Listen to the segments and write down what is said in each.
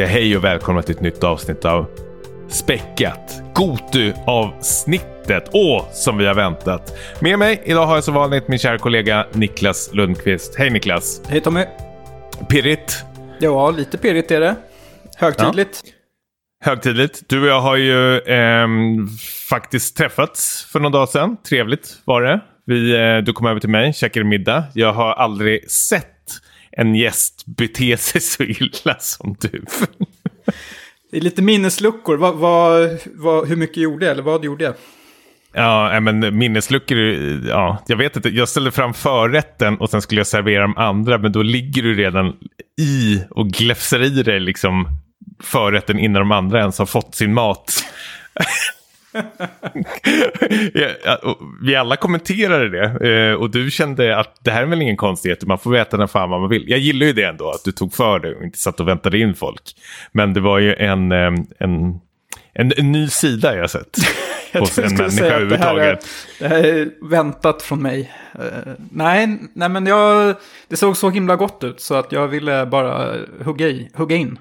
säga hej och välkomna till ett nytt avsnitt av Späckat. Gotu-avsnittet. Åh, som vi har väntat. Med mig idag har jag som vanligt min kära kollega Niklas Lundqvist. Hej Niklas! Hej Tommy! Pirrigt? Ja, lite pirrigt är det. Högtidligt. Ja. Högtidligt. Du och jag har ju eh, faktiskt träffats för några dagar sedan. Trevligt var det. Vi, eh, du kom över till mig, käkade middag. Jag har aldrig sett en gäst bete sig så illa som du. Det är lite minnesluckor. Vad, vad, vad, hur mycket gjorde jag? Eller vad gjorde jag? Ja, men minnesluckor, ja, jag vet inte. Jag ställde fram förrätten och sen skulle jag servera de andra, men då ligger du redan i och gläfsar i dig liksom förrätten innan de andra ens har fått sin mat. Ja, vi alla kommenterade det eh, och du kände att det här är väl ingen konstighet, man får veta när fan man vill. Jag gillar ju det ändå, att du tog för det och inte satt och väntade in folk. Men det var ju en, en, en, en ny sida jag sett. hos en människa överhuvudtaget. Det här, är, det här är väntat från mig. Uh, nej, nej, men jag, det såg så himla gott ut så att jag ville bara hugga, i, hugga in.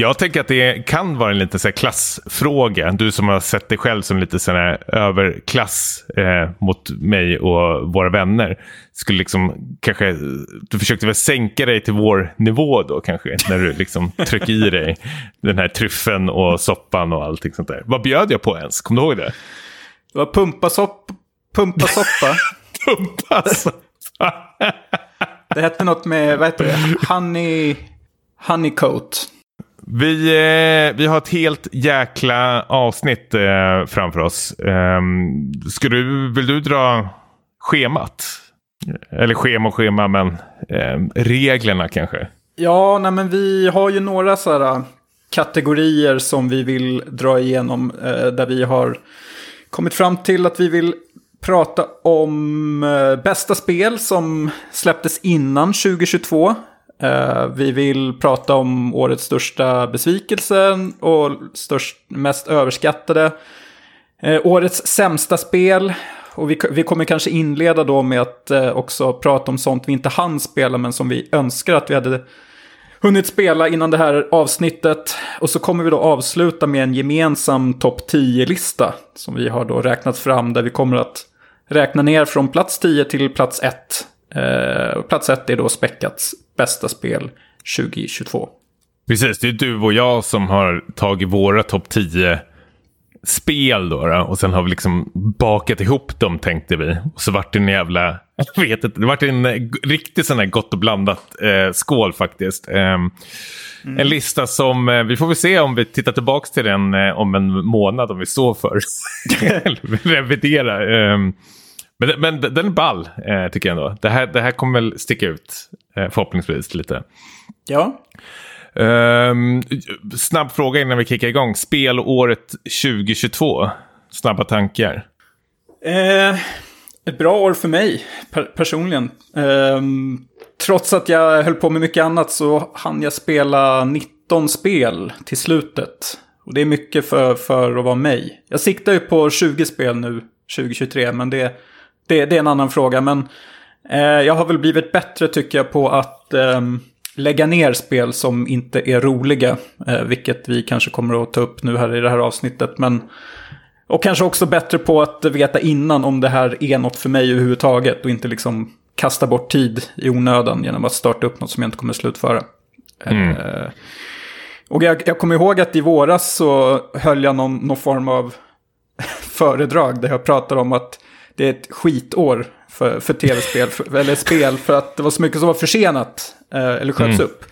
Jag tänker att det kan vara en liten så klassfråga. Du som har sett dig själv som lite sån här överklass eh, mot mig och våra vänner. Skulle liksom kanske, du försökte väl sänka dig till vår nivå då kanske. När du liksom tryckte i dig den här tryffen och soppan och allting sånt där. Vad bjöd jag på ens? Kommer du ihåg det? Det var pumpasoppa. Pumpasoppa. pumpasoppa. det hette något med, vad heter det? Honey... Honeycoat. Vi, eh, vi har ett helt jäkla avsnitt eh, framför oss. Eh, ska du, vill du dra schemat? Eller schema och schema, men eh, reglerna kanske? Ja, nej, men vi har ju några sådana eh, kategorier som vi vill dra igenom. Eh, där vi har kommit fram till att vi vill prata om eh, bästa spel som släpptes innan 2022. Uh, vi vill prata om årets största besvikelse och störst, mest överskattade. Uh, årets sämsta spel. Och vi, vi, kommer kanske inleda då med att uh, också prata om sånt vi inte hann spela men som vi önskar att vi hade hunnit spela innan det här avsnittet. Och så kommer vi då avsluta med en gemensam topp 10-lista som vi har då räknat fram där vi kommer att räkna ner från plats 10 till plats 1. Eh, plats 1 är då Späckats bästa spel 2022. Precis, det är du och jag som har tagit våra topp 10 spel då, då, och sen har vi liksom bakat ihop dem tänkte vi. Och så vart det en jävla, jag vet inte, det vart en riktigt sån här gott och blandat eh, skål faktiskt. Eh, mm. En lista som, eh, vi får väl se om vi tittar tillbaka till den eh, om en månad om vi står för. Revidera. Men, men den är ball, eh, tycker jag ändå. Det här, det här kommer väl sticka ut, eh, förhoppningsvis lite. Ja. Um, snabb fråga innan vi kickar igång. Spelåret 2022. Snabba tankar. Eh, ett bra år för mig per personligen. Eh, trots att jag höll på med mycket annat så hann jag spela 19 spel till slutet. Och det är mycket för, för att vara mig. Jag siktar ju på 20 spel nu 2023 men det det, det är en annan fråga. Men eh, jag har väl blivit bättre tycker jag på att eh, lägga ner spel som inte är roliga. Eh, vilket vi kanske kommer att ta upp nu här i det här avsnittet. Men, och kanske också bättre på att veta innan om det här är något för mig överhuvudtaget. Och inte liksom kasta bort tid i onödan genom att starta upp något som jag inte kommer slutföra. Mm. Eh, och jag, jag kommer ihåg att i våras så höll jag någon, någon form av föredrag där jag pratade om att det är ett skitår för, för tv-spel, för, eller spel, för att det var så mycket som var försenat, eh, eller sköts mm. upp.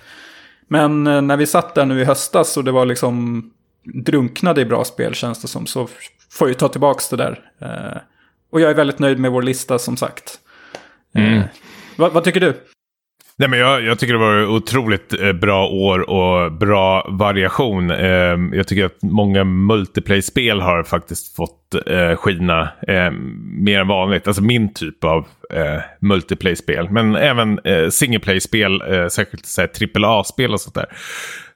Men eh, när vi satt där nu i höstas och det var liksom drunknade i bra spel känns det som, så får jag ta tillbaka det där. Eh, och jag är väldigt nöjd med vår lista som sagt. Mm. Eh, vad, vad tycker du? Nej, men jag, jag tycker det var otroligt eh, bra år och bra variation. Eh, jag tycker att många multiplayer-spel har faktiskt fått eh, skina eh, mer än vanligt. Alltså min typ av eh, multiplayer-spel. Men även eh, single play-spel, eh, särskilt AAA-spel och sånt där.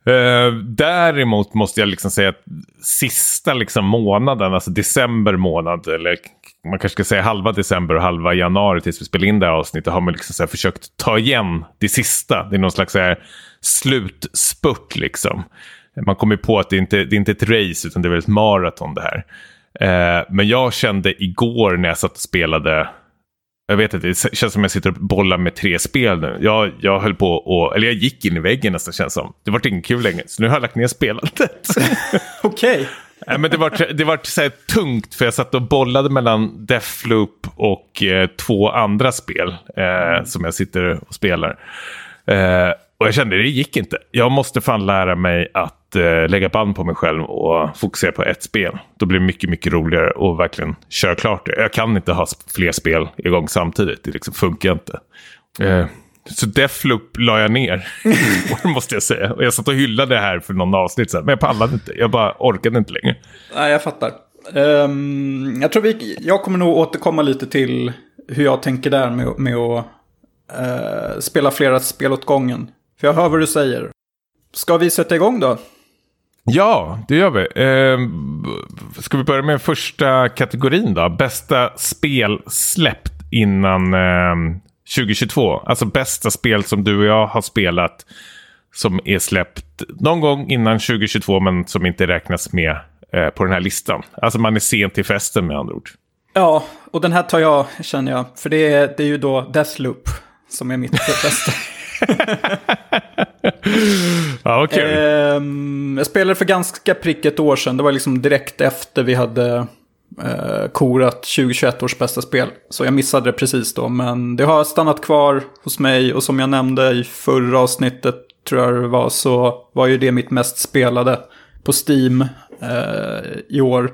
Uh, däremot måste jag liksom säga att sista liksom månaden, alltså december månad eller man kanske ska säga halva december och halva januari tills vi spelar in det här avsnittet har man liksom så försökt ta igen det sista. Det är någon slags så här slutspurt liksom. Man kommer på att det inte det är inte ett race utan det är väl ett maraton det här. Eh, men jag kände igår när jag satt och spelade jag vet inte, det känns som jag sitter och bollar med tre spel nu. Jag, jag höll på och, eller jag gick in i väggen nästan känns som. Det var inte kul längre, så nu har jag lagt ner spelandet. Okej. Okay. Nej, men det var, det var så här tungt för jag satt och bollade mellan Deathloop och eh, två andra spel eh, som jag sitter och spelar. Eh, och jag kände det gick inte. Jag måste fan lära mig att eh, lägga band på mig själv och fokusera på ett spel. Då blir det mycket, mycket roligare och verkligen köra klart det. Jag kan inte ha fler spel igång samtidigt. Det liksom funkar inte. Eh, så Deathloop la jag ner, måste jag säga. Och jag satt och hyllade det här för någon avsnitt sen, men jag pallade inte. Jag bara orkade inte längre. Nej, jag fattar. Um, jag tror vi, jag kommer nog återkomma lite till hur jag tänker där med, med att uh, spela flera spel åt gången. För jag hör vad du säger. Ska vi sätta igång då? Ja, det gör vi. Eh, ska vi börja med första kategorin då? Bästa spel släppt innan eh, 2022. Alltså bästa spel som du och jag har spelat som är släppt någon gång innan 2022 men som inte räknas med eh, på den här listan. Alltså man är sent till festen med andra ord. Ja, och den här tar jag känner jag. För det är, det är ju då Deathloop som är mitt bästa. ja, okay. eh, jag spelade för ganska prick ett år sedan. Det var liksom direkt efter vi hade eh, korat 2021 års bästa spel. Så jag missade det precis då. Men det har stannat kvar hos mig. Och som jag nämnde i förra avsnittet tror jag det var. Så var ju det mitt mest spelade på Steam eh, i år.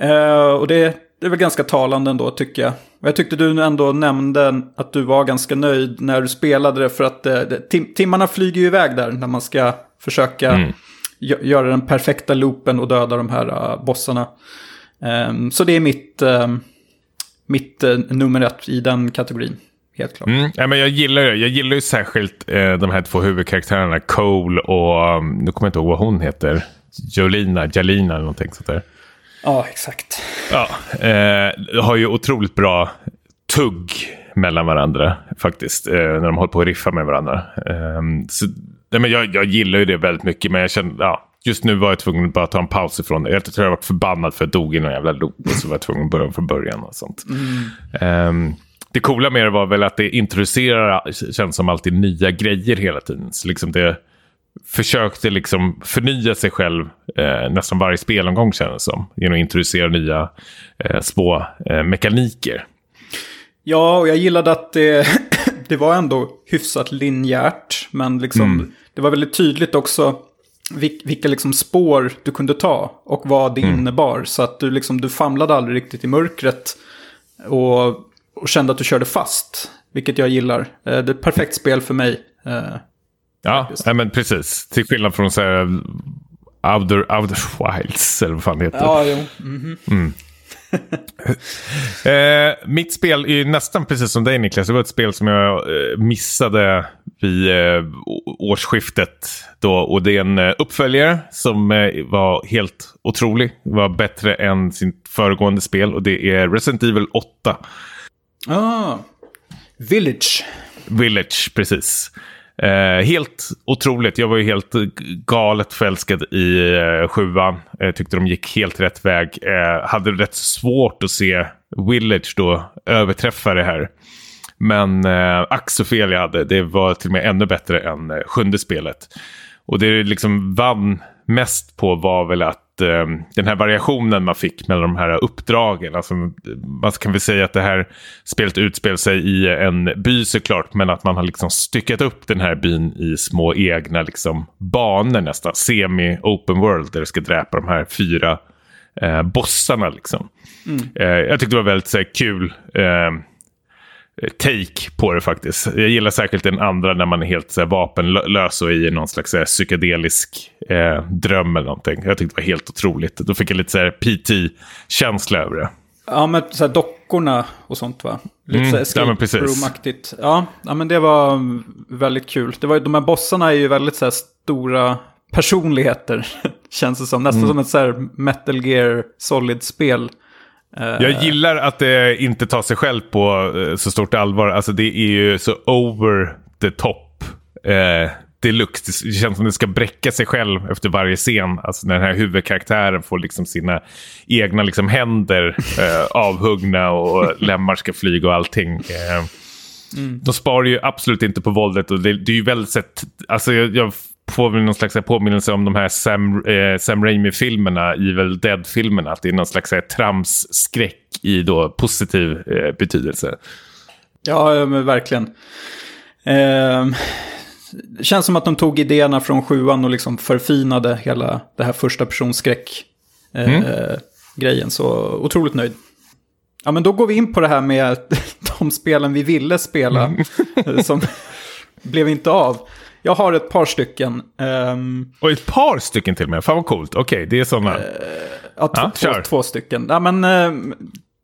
Eh, och det, det är väl ganska talande ändå tycker jag. Och jag tyckte du ändå nämnde att du var ganska nöjd när du spelade det. För att eh, tim timmarna flyger ju iväg där när man ska försöka mm. göra den perfekta loopen och döda de här uh, bossarna. Um, så det är mitt, uh, mitt uh, nummer ett i den kategorin. Helt klart. Mm, ja, men jag gillar. Jag gillar ju särskilt eh, de här två huvudkaraktärerna. Cole och, um, nu kommer jag inte ihåg vad hon heter. Jolina, Jalina eller någonting sånt där. Ja, exakt. Ja, eh, har ju otroligt bra tugg mellan varandra faktiskt. Eh, när de håller på att riffa med varandra. Eh, så, nej, men jag, jag gillar ju det väldigt mycket, men jag känner, ja, just nu var jag tvungen att bara ta en paus ifrån det. Jag tror jag var förbannad för att jag dog i någon jävla loop och så var jag tvungen att börja från början och sånt. Mm. Um, det coola med det var väl att det introducerar, känns som alltid, nya grejer hela tiden. Så liksom det försökte liksom förnya sig själv eh, nästan varje spelomgång känns det som. Genom att introducera nya eh, små eh, mekaniker. Ja, och jag gillade att det, det var ändå hyfsat linjärt. Men liksom, mm. det var väldigt tydligt också vilka liksom spår du kunde ta och vad det mm. innebar. Så att du, liksom, du famlade aldrig riktigt i mörkret och, och kände att du körde fast. Vilket jag gillar. Eh, det är ett perfekt spel för mig. Eh, ja, nej, men precis. Till skillnad från så här, Outer, Outer Wilds, eller vad fan det heter. Ja, jo. Mm -hmm. mm. eh, mitt spel är nästan precis som dig Niklas. Det var ett spel som jag eh, missade vid eh, årsskiftet. Då, och det är en eh, uppföljare som eh, var helt otrolig. Var bättre än sin föregående spel och det är Resident Evil 8. Ah, Village. Village, precis. Eh, helt otroligt. Jag var ju helt galet förälskad i eh, sjuan. Eh, tyckte de gick helt rätt väg. Eh, hade rätt svårt att se Village då överträffa det här. Men eh, ack så fel jag hade. Det var till och med ännu bättre än eh, sjunde spelet. Och det liksom vann mest på var väl att eh, den här variationen man fick mellan de här uppdragen. Alltså, man kan väl säga att det här spelet utspelar sig i en by såklart. Men att man har liksom styckat upp den här byn i små egna liksom, banor nästan. Semi-open world där du ska dräpa de här fyra eh, bossarna. Liksom. Mm. Eh, jag tyckte det var väldigt så här, kul. Eh, take på det faktiskt. Jag gillar särskilt den andra när man är helt så här, vapenlös och i någon slags så här, psykedelisk eh, dröm eller någonting. Jag tyckte det var helt otroligt. Då fick jag lite så här PT-känsla över det. Ja, men så här, dockorna och sånt va? Lite mm, så escape ja, room-aktigt. Ja, ja, men det var väldigt kul. Det var, de här bossarna är ju väldigt så här, stora personligheter. Känns det som. Nästan mm. som ett så här Metal Gear Solid-spel. Jag gillar att det inte tar sig själv på eh, så stort allvar. Alltså det är ju så over the top. Eh, deluxe. Det känns som det ska bräcka sig själv efter varje scen. Alltså när den här huvudkaraktären får liksom sina egna liksom händer eh, avhuggna och lemmar ska flyga och allting. Eh, mm. De sparar ju absolut inte på våldet och det, det är ju väldigt sett... Alltså jag, jag får väl någon slags påminnelse om de här Sam, eh, Sam Raimi-filmerna, Evil Dead-filmerna. Att det är någon slags eh, tramsskräck i då positiv eh, betydelse. Ja, men verkligen. Eh, det känns som att de tog idéerna från sjuan och liksom förfinade hela det här första personskräck eh, mm. grejen. Så otroligt nöjd. Ja, men då går vi in på det här med de spelen vi ville spela. Mm. som blev inte av. Jag har ett par stycken. Um, och ett par stycken till och med? Fan vad coolt. Okej, okay, det är sådana. Uh, ja, två, två, två, stycken. Ja, men, uh,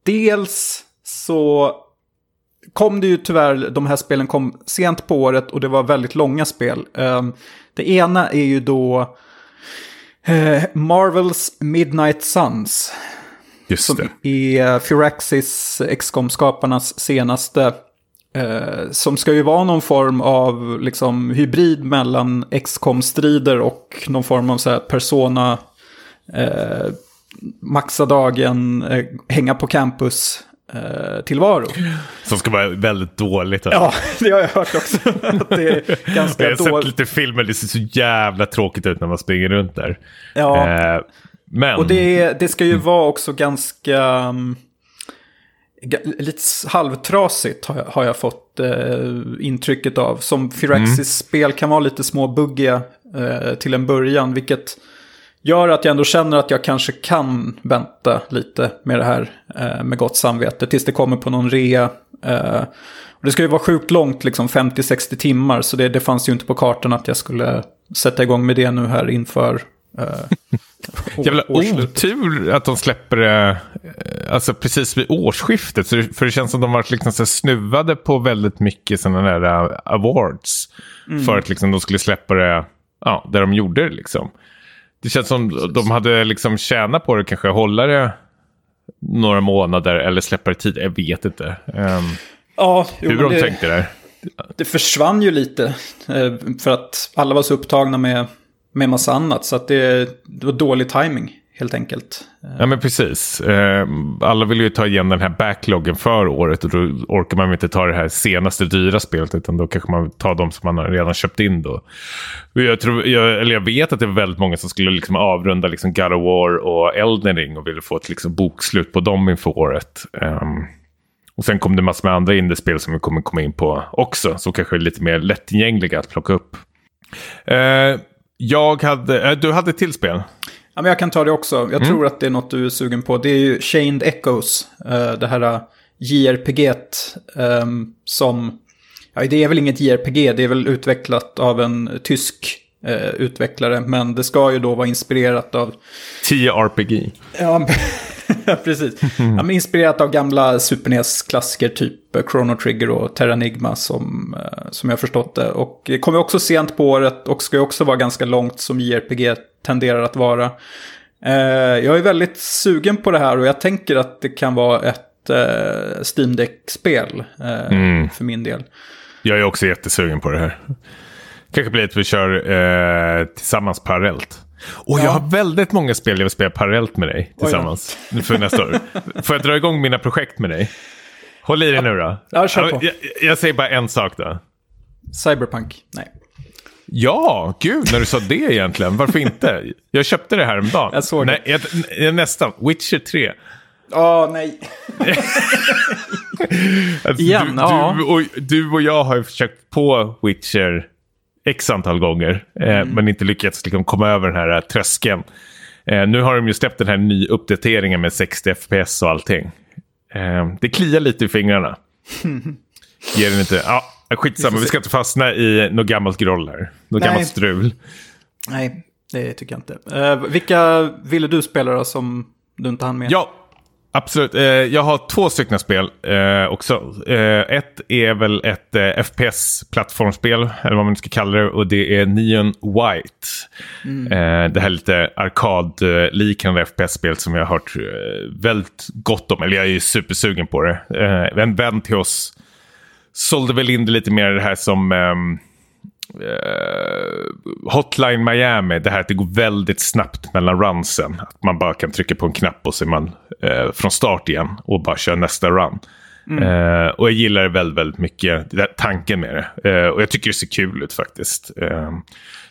dels så kom det ju tyvärr, de här spelen kom sent på året och det var väldigt långa spel. Uh, det ena är ju då uh, Marvels Midnight Suns. Just som det. är Firaxis, XCOM-skaparnas senaste Eh, som ska ju vara någon form av liksom, hybrid mellan XCOM-strider och någon form av så här, persona, eh, maxa dagen, eh, hänga på campus. Eh, tillvaro. Som ska vara väldigt dåligt. Alltså. Ja, det har jag hört också. det är ganska jag har sett lite filmer, det ser så jävla tråkigt ut när man springer runt där. Ja, eh, men... och det, det ska ju vara också ganska... Um, lite halvtrasigt har jag, har jag fått eh, intrycket av. Som Firaxis mm. spel kan vara lite småbuggiga eh, till en början. Vilket gör att jag ändå känner att jag kanske kan vänta lite med det här eh, med gott samvete. Tills det kommer på någon rea. Eh, och det ska ju vara sjukt långt, liksom 50-60 timmar. Så det, det fanns ju inte på kartan att jag skulle sätta igång med det nu här inför Eh, Jävla otur att de släpper det eh, alltså precis vid årsskiftet. För det känns som de varit liksom så snuvade på väldigt mycket sådana där uh, awards. Mm. För att liksom de skulle släppa det ja, där de gjorde det. Liksom. Det känns som precis. de hade liksom tjänat på det kanske. Hålla det några månader eller släppa det tid. Jag vet inte. Um, ja, jo, hur de det, tänkte där. Det försvann ju lite. Eh, för att alla var så upptagna med med massa annat. Så att det, det var dålig timing helt enkelt. Ja men precis. Eh, alla vill ju ta igen den här backloggen för året och då orkar man inte ta det här senaste dyra spelet utan då kanske man tar de som man redan köpt in då. Jag, tror, jag, eller jag vet att det var väldigt många som skulle liksom avrunda liksom God of War och Elden Ring och ville få ett liksom bokslut på dem inför året. Um, och sen kom det massor med andra indiespel som vi kommer komma in på också, som kanske är lite mer lättillgängliga att plocka upp. Uh, jag hade, äh, du hade ett till spel. Ja, men jag kan ta det också. Jag mm. tror att det är något du är sugen på. Det är ju Chained Echoes. Uh, det här uh, JRPG um, som... Ja, det är väl inget JRPG, det är väl utvecklat av en tysk utvecklare. Men det ska ju då vara inspirerat av... 10 RPG. Ja, precis. Ja, men inspirerat av gamla Super NES-klassiker typ eh, Chrono Trigger och Terranigma som, eh, som jag förstått det. Och det kommer också sent på året och ska också vara ganska långt som JRPG tenderar att vara. Eh, jag är väldigt sugen på det här och jag tänker att det kan vara ett Steam Deck-spel mm. för min del. Jag är också jättesugen på det här. Kanske blir att vi kör eh, tillsammans parallellt. Och ja. jag har väldigt många spel jag vill spela parallellt med dig tillsammans för nästa år. Får jag dra igång mina projekt med dig? Håll i dig nu då. Ja, kör på. Jag, jag säger bara en sak då. Cyberpunk, nej. Ja, gud när du sa det egentligen. Varför inte? Jag köpte det här om dagen. Jag såg nej, det. Jag, nästan. Witcher 3. Åh, oh, nej. alltså, Igen, du, ja. Du och, du och jag har ju försökt på Witcher x antal gånger. Eh, mm. men inte lyckats liksom, komma över den här tröskeln. Eh, nu har de ju släppt den här nya uppdateringen med 60 FPS och allting. Eh, det kliar lite i fingrarna. Ger den inte... Ja, skitsamma, vi ska inte fastna i något gammalt groll här. Något Nej. gammalt strul. Nej, det tycker jag inte. vilka ville du spela då som du inte hann med? Ja, Absolut. Eh, jag har två stycken spel eh, också. Eh, ett är väl ett FPS-plattformsspel, eller vad man ska kalla det. Och det är Neon White. Mm. Det här lite arkadliknande FPS-spel som jag har hört väldigt gott om. Eller jag är ju supersugen på det. en vän till oss sålde väl in det lite mer det här som ehm, Hotline Miami, det här att det går väldigt snabbt mellan runsen. Att man bara kan trycka på en knapp och så är man uh, från start igen och bara kör nästa run. Mm. Uh, och jag gillar det väldigt, väldigt mycket, tanken med det. och jag tycker det ser kul ut faktiskt.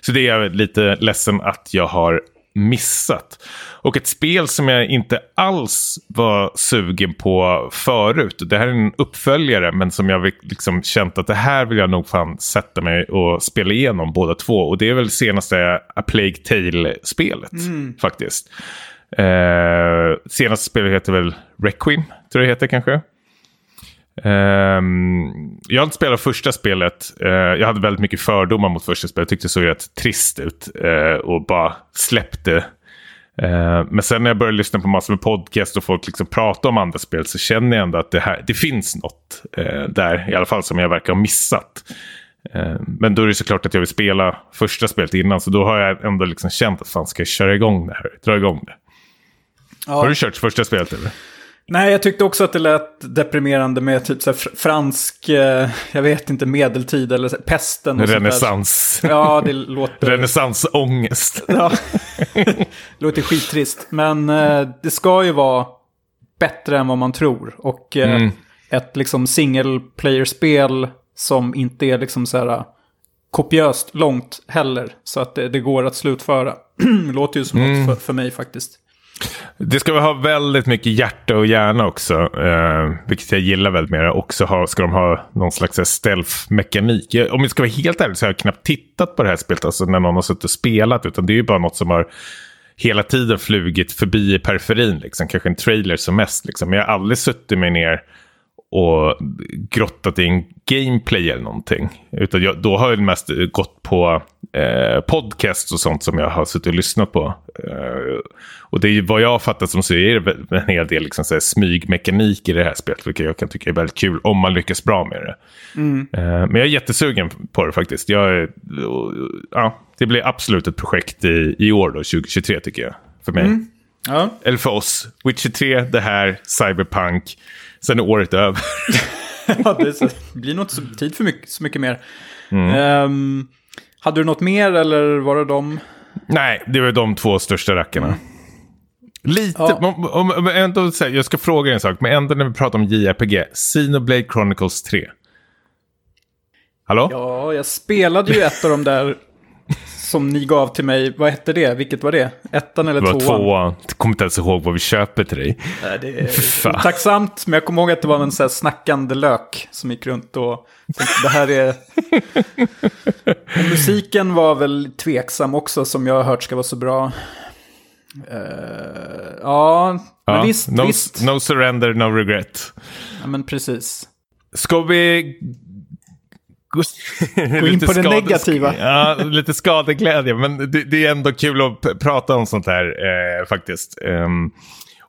så det är jag lite ledsen att jag har missat. Och ett spel som jag inte alls var sugen på förut. Det här är en uppföljare men som jag liksom känt att det här vill jag nog fan sätta mig och spela igenom båda två. Och det är väl senaste A Plague Tale-spelet mm. faktiskt. Eh, senaste spelet heter väl Requiem, tror jag det heter kanske. Um, jag har inte spelat första spelet. Uh, jag hade väldigt mycket fördomar mot första spelet. Jag tyckte det såg rätt trist ut. Uh, och bara släppte. Uh, men sen när jag började lyssna på massor med podcast och folk liksom pratar om andra spel så känner jag ändå att det, här, det finns något där. I alla fall som jag verkar ha missat. men då är det såklart att jag vill spela första spelet innan. Så då har jag ändå liksom känt att fan ska jag köra igång det här. Dra igång det. Ja. Har du kört första spelet eller? Nej, jag tyckte också att det lät deprimerande med typ så fransk, eh, jag vet inte, medeltid eller pesten. Och Renässans. Ja, det låter... Renässansångest. ja, det låter skittrist. Men eh, det ska ju vara bättre än vad man tror. Och eh, mm. ett liksom single player-spel som inte är liksom så här kopiöst långt heller. Så att det, det går att slutföra. låter ju som mm. något för, för mig faktiskt. Det ska ha väldigt mycket hjärta och hjärna också. Eh, vilket jag gillar väldigt mer. Också ha, ska de ha någon slags stealth-mekanik. Om vi ska vara helt ärlig så har jag knappt tittat på det här spelet. Alltså när någon har suttit och spelat. Utan det är ju bara något som har hela tiden flugit förbi i periferin. Liksom. Kanske en trailer som mest. Liksom. Men jag har aldrig suttit mig ner och grottat i en gameplay eller någonting. Utan jag, då har jag mest gått på eh, podcasts och sånt som jag har suttit och lyssnat på. Eh, och det är vad jag har fattat som så är det en hel del liksom, så här, smygmekanik i det här spelet. Vilket jag kan tycka är väldigt kul om man lyckas bra med det. Mm. Eh, men jag är jättesugen på det faktiskt. Jag, ja, det blir absolut ett projekt i, i år då, 2023 tycker jag. För mig. Mm. Ja. Eller för oss. Witcher 3, det här, Cyberpunk. Sen är året över. ja, det, så, det blir nog inte tid för mycket, så mycket mer. Mm. Um, hade du något mer eller var det de? Nej, det var de två största rackarna. Mm. Lite, ja. om, om, om, ändå, jag ska fråga en sak, men ändå när vi pratar om JRPG. Xenoblade Chronicles 3. Hallå? Ja, jag spelade ju ett av de där som ni gav till mig, vad hette det? Vilket var det? Ettan eller tvåan? Det var tvåan. Jag kommer inte ens ihåg vad vi köper till dig. Nej, det är tacksamt, men jag kommer ihåg att det var en sån här snackande lök som gick runt och tänkte, det här är... musiken var väl tveksam också, som jag har hört ska vara så bra. Uh, ja, men ja, visst, no, visst. No surrender, no regret. Ja, men precis. Ska vi Gå in på det negativa. Ja, lite skadeglädje. Men det, det, är ändå kul att prata om sånt här eh, faktiskt. Um,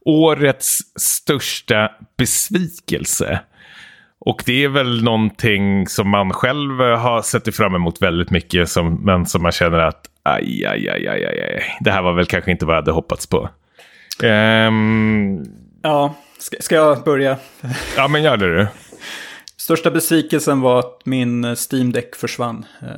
årets största besvikelse. Och det är väl någonting som man själv har sett fram emot väldigt mycket. Som, men som man känner att aj, aj, aj, aj, aj, det här var väl kanske inte vad jag hade hoppats på. Um, ja, ska, ska jag börja? ja, men gör det du. Största besvikelsen var att min eh, Steam Deck försvann. Eh,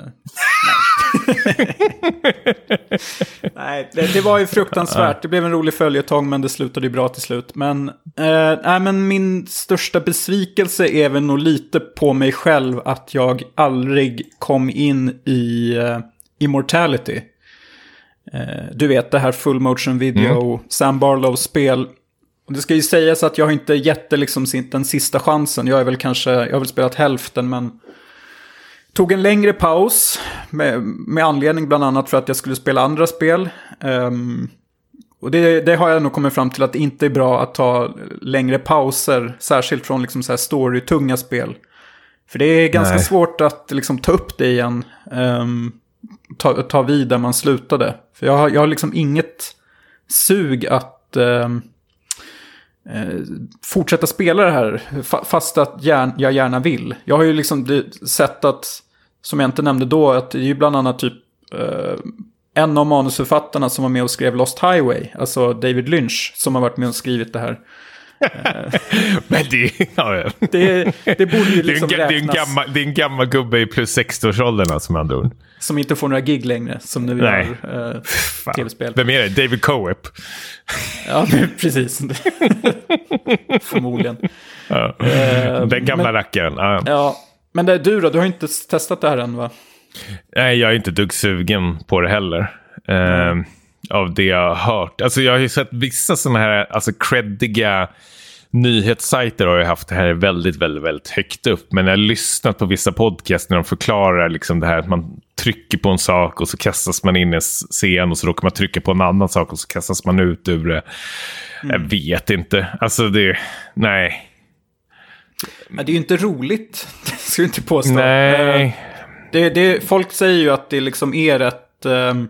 nej, det, det, var ju fruktansvärt. Det blev en rolig följetong men det slutade ju bra till slut. Men, eh, nej, men min största besvikelse är väl nog lite på mig själv att jag aldrig kom in i uh, Immortality. Uh, du vet det här full motion video, mm. Sam Barlows spel och det ska ju sägas att jag har inte gett det liksom den sista chansen. Jag är väl kanske, jag har väl spelat hälften men... Tog en längre paus med, med anledning bland annat för att jag skulle spela andra spel. Um, och det, det, har jag nog kommit fram till att det inte är bra att ta längre pauser, särskilt från liksom så här story-tunga spel. För det är ganska Nej. svårt att liksom ta upp det igen. Um, ta, ta vid där man slutade. För jag har, jag har liksom inget sug att... Um, eh, fortsätta spela det här fast att gärna, jag gärna vill. Jag har ju liksom sett att, som jag inte nämnde då, att det är ju bland annat typ eh, en av manusförfattarna som var med och skrev Lost Highway, alltså David Lynch, som har varit med och skrivit det här. Men det, ja, ja. det, det borde ju liksom det, är en, det, är en gammal, det är en gammal gubbe i plus 60-årsåldern alltså med andra ord. Som inte får några gig längre, som nu Nej. gör eh, tv-spel. Vem är det? David Coep? Ja, precis. Förmodligen. Ja. Eh, Den gamla men- rackaren. Ja. Ja, men det, du då? Du har inte testat det här än va? Nej, jag är inte dugg sugen på det heller. Eh, av det jag har hört. Alltså jag har ju sett vissa sådana här alltså creddiga nyhetssajter har ju haft det här väldigt, väldigt, väldigt högt upp. Men jag har lyssnat på vissa podcast när de förklarar liksom det här att man trycker på en sak och så kastas man in i en scen och så råkar man trycka på en annan sak och så kastas man ut ur det. Jag vet inte. Alltså det, nej. Men det är ju inte roligt, det ska du inte påstå. Eh, Nej. Det, det, folk säger ju att det liksom är rätt... ehm,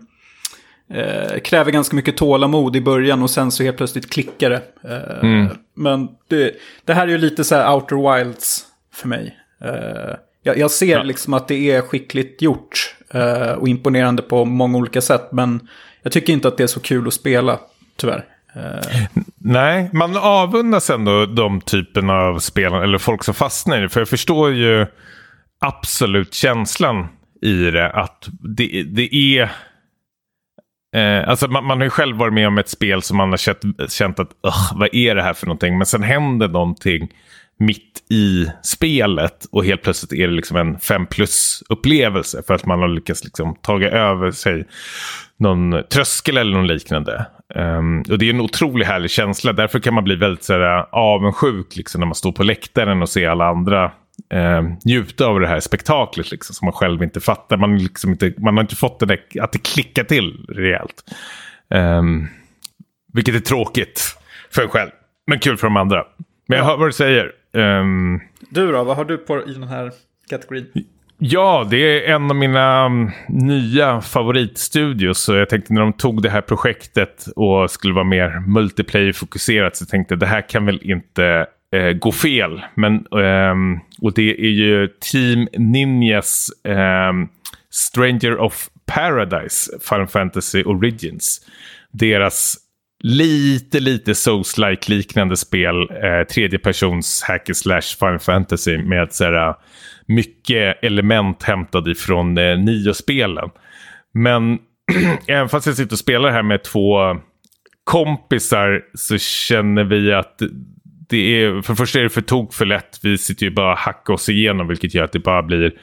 eh, kräver ganska mycket tålamod i början och sen så helt plötsligt klickar det. Eh, Men det, det här är ju lite så här outer wilds för mig. Eh, jag, jag ser liksom att det är skickligt gjort eh, och imponerande på många olika sätt. Men jag tycker inte att det är så kul att spela, tyvärr. Eh, Nej, man avundas ändå de typerna av spelare, eller folk som fastnar i det. För jag förstår ju absolut känslan i det. Att det, det är... Eh, alltså man, man har ju själv varit med om ett spel som man har känt, känt att vad är det här för någonting? Men sen händer någonting mitt i spelet och helt plötsligt är det liksom en 5 plus-upplevelse för att man har lyckats liksom taga över sig någon tröskel eller någon liknande. Um, och det är en otroligt härlig känsla. Därför kan man bli väldigt så här, avundsjuk liksom, när man står på läktaren och ser alla andra eh, njuta av det här spektaklet liksom, som man själv inte fattar. Man, liksom inte, man har inte fått det där, att det klickar till rejält. Ehm, vilket är tråkigt för en själv, men kul för de andra. Men jag hör vad du säger. Ehm, du då, vad har du på i den här kategorin? Ja, det är en av mina mm, nya favoritstudios. Så jag tänkte när de tog det här projektet och skulle vara mer multiplayer-fokuserat så tänkte jag det här kan väl inte eh, gå fel. Men, eh, och det är ju Team Ninjas ehm, Stranger of Paradise Final Fantasy Origins. Deras lite, lite Souls-like liknande spel. Eh, tredje persons hack and slash Final Fantasy med såhär, mycket element hämtade ifrån eh, Nio-spelen. Men även fast jag sitter och spelar här med två kompisar så känner vi att det är, för det första är det för tok för lätt. Vi sitter ju bara och hackar oss igenom vilket gör att det bara blir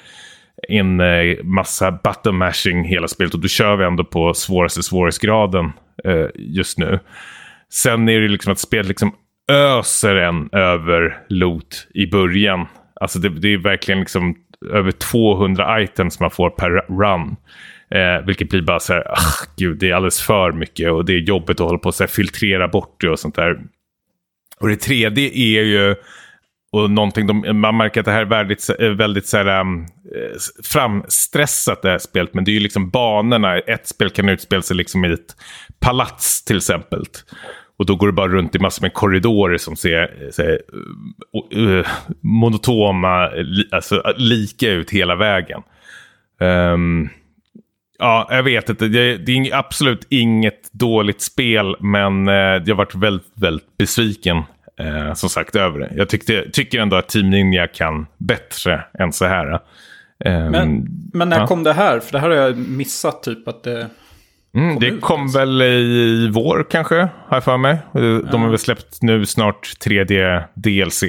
en eh, massa button mashing hela spelet och då kör vi ändå på svåraste svårighetsgraden eh, just nu. Sen är det liksom att spelet liksom öser en över loot i början. Alltså det, det är verkligen liksom över 200 items man får per run. Eh, vilket blir bara så här, ach, gud, det är alldeles för mycket och det är jobbigt att hålla på och filtrera bort det och sånt där. Och det tredje är ju, och någonting de, man märker att det här är väldigt, eh, väldigt så här, um, framstressat det här spelet. Men det är ju liksom banorna. Ett spel kan utspela sig liksom i ett palats till exempel. Och då går det bara runt i massor med korridorer som ser, ser uh, uh, monotoma, li, alltså eh, lika ut hela vägen. Um, ja, jag vet inte. Det, det är absolut inget dåligt spel, men uh, jag har varit väldigt, väldigt besviken. Uh, som sagt över det. Jag tyckte, tycker ändå att Team Ninja kan bättre än så här. Um, Men, men när ja. kom det här? För det här har jag missat typ att det... Mm, det ut kom ens? väl i vår kanske, har jag för mig. De har väl släppt nu snart 3D DLC.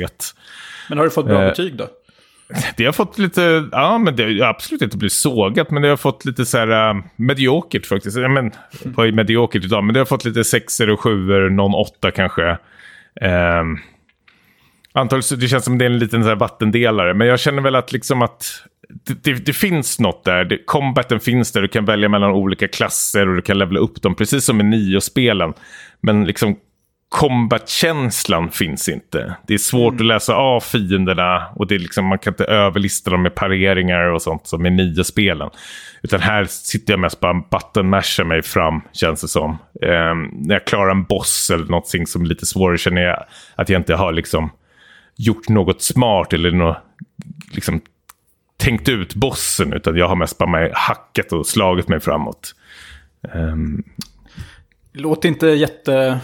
Men har du fått bra Eh, betyg då? Det har fått lite, ja men det har absolut inte blivit sågat, men det har fått lite så här uh, mediokert faktiskt. Ja, men, vad är mediokert idag? Men det har fått lite sexor och sjuor, någon åtta kanske. Um, antagligen, det känns som det är en liten så här vattendelare, men jag känner väl att liksom att det, det, det finns något där. Det, combaten finns där, du kan välja mellan olika klasser och du kan levela upp dem, precis som i Nio-spelen. Men liksom combat-känslan finns inte. Det är svårt att läsa av fienderna och det är liksom, man kan inte överlista dem med pareringar och sånt som i nio spelen. Utan här sitter jag mest bara button mashar mig fram, känns det som. Eh, när jag klarar en boss eller någonting som är lite svårare känner jag att jag inte har liksom gjort något smart eller något, liksom, tänkt ut bossen. Utan jag har mest bara hackat och slagit mig framåt. Um... Låter inte jätte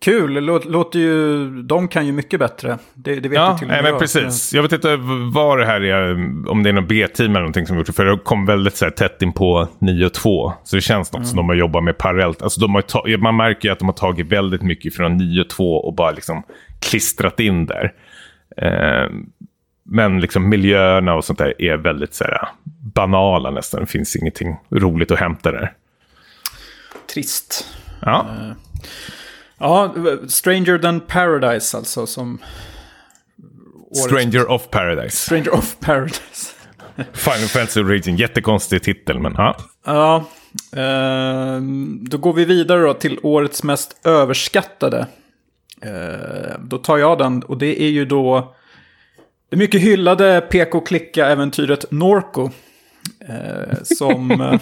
Kul, låter ju, de kan ju mycket bättre. Det, det vet ja, till och med nej, men precis. Jag vet inte vad det här är, om det är någon B-team eller någonting som gjort det. För det kom väldigt så här, tätt in på 9 och 2. Så det känns något mm. som de har jobbat med parallellt. Alltså, de har man märker ju att de har tagit väldigt mycket från 9 och 2 och bara liksom klistrat in där. Eh, men liksom miljöerna och sånt där är väldigt så här, banala nästan. Det finns ingenting roligt att hämta där. Trist. Ja. Uh. Ja, Stranger than Paradise alltså som... Stranger of Paradise. Stranger of Paradise. Final Fantasy Origin, jättekonstig titel men ja. Ja, eh, då går vi vidare då till årets mest överskattade. Eh, då tar jag den och det är ju då det mycket hyllade PK-klicka-äventyret Norco. Eh, som...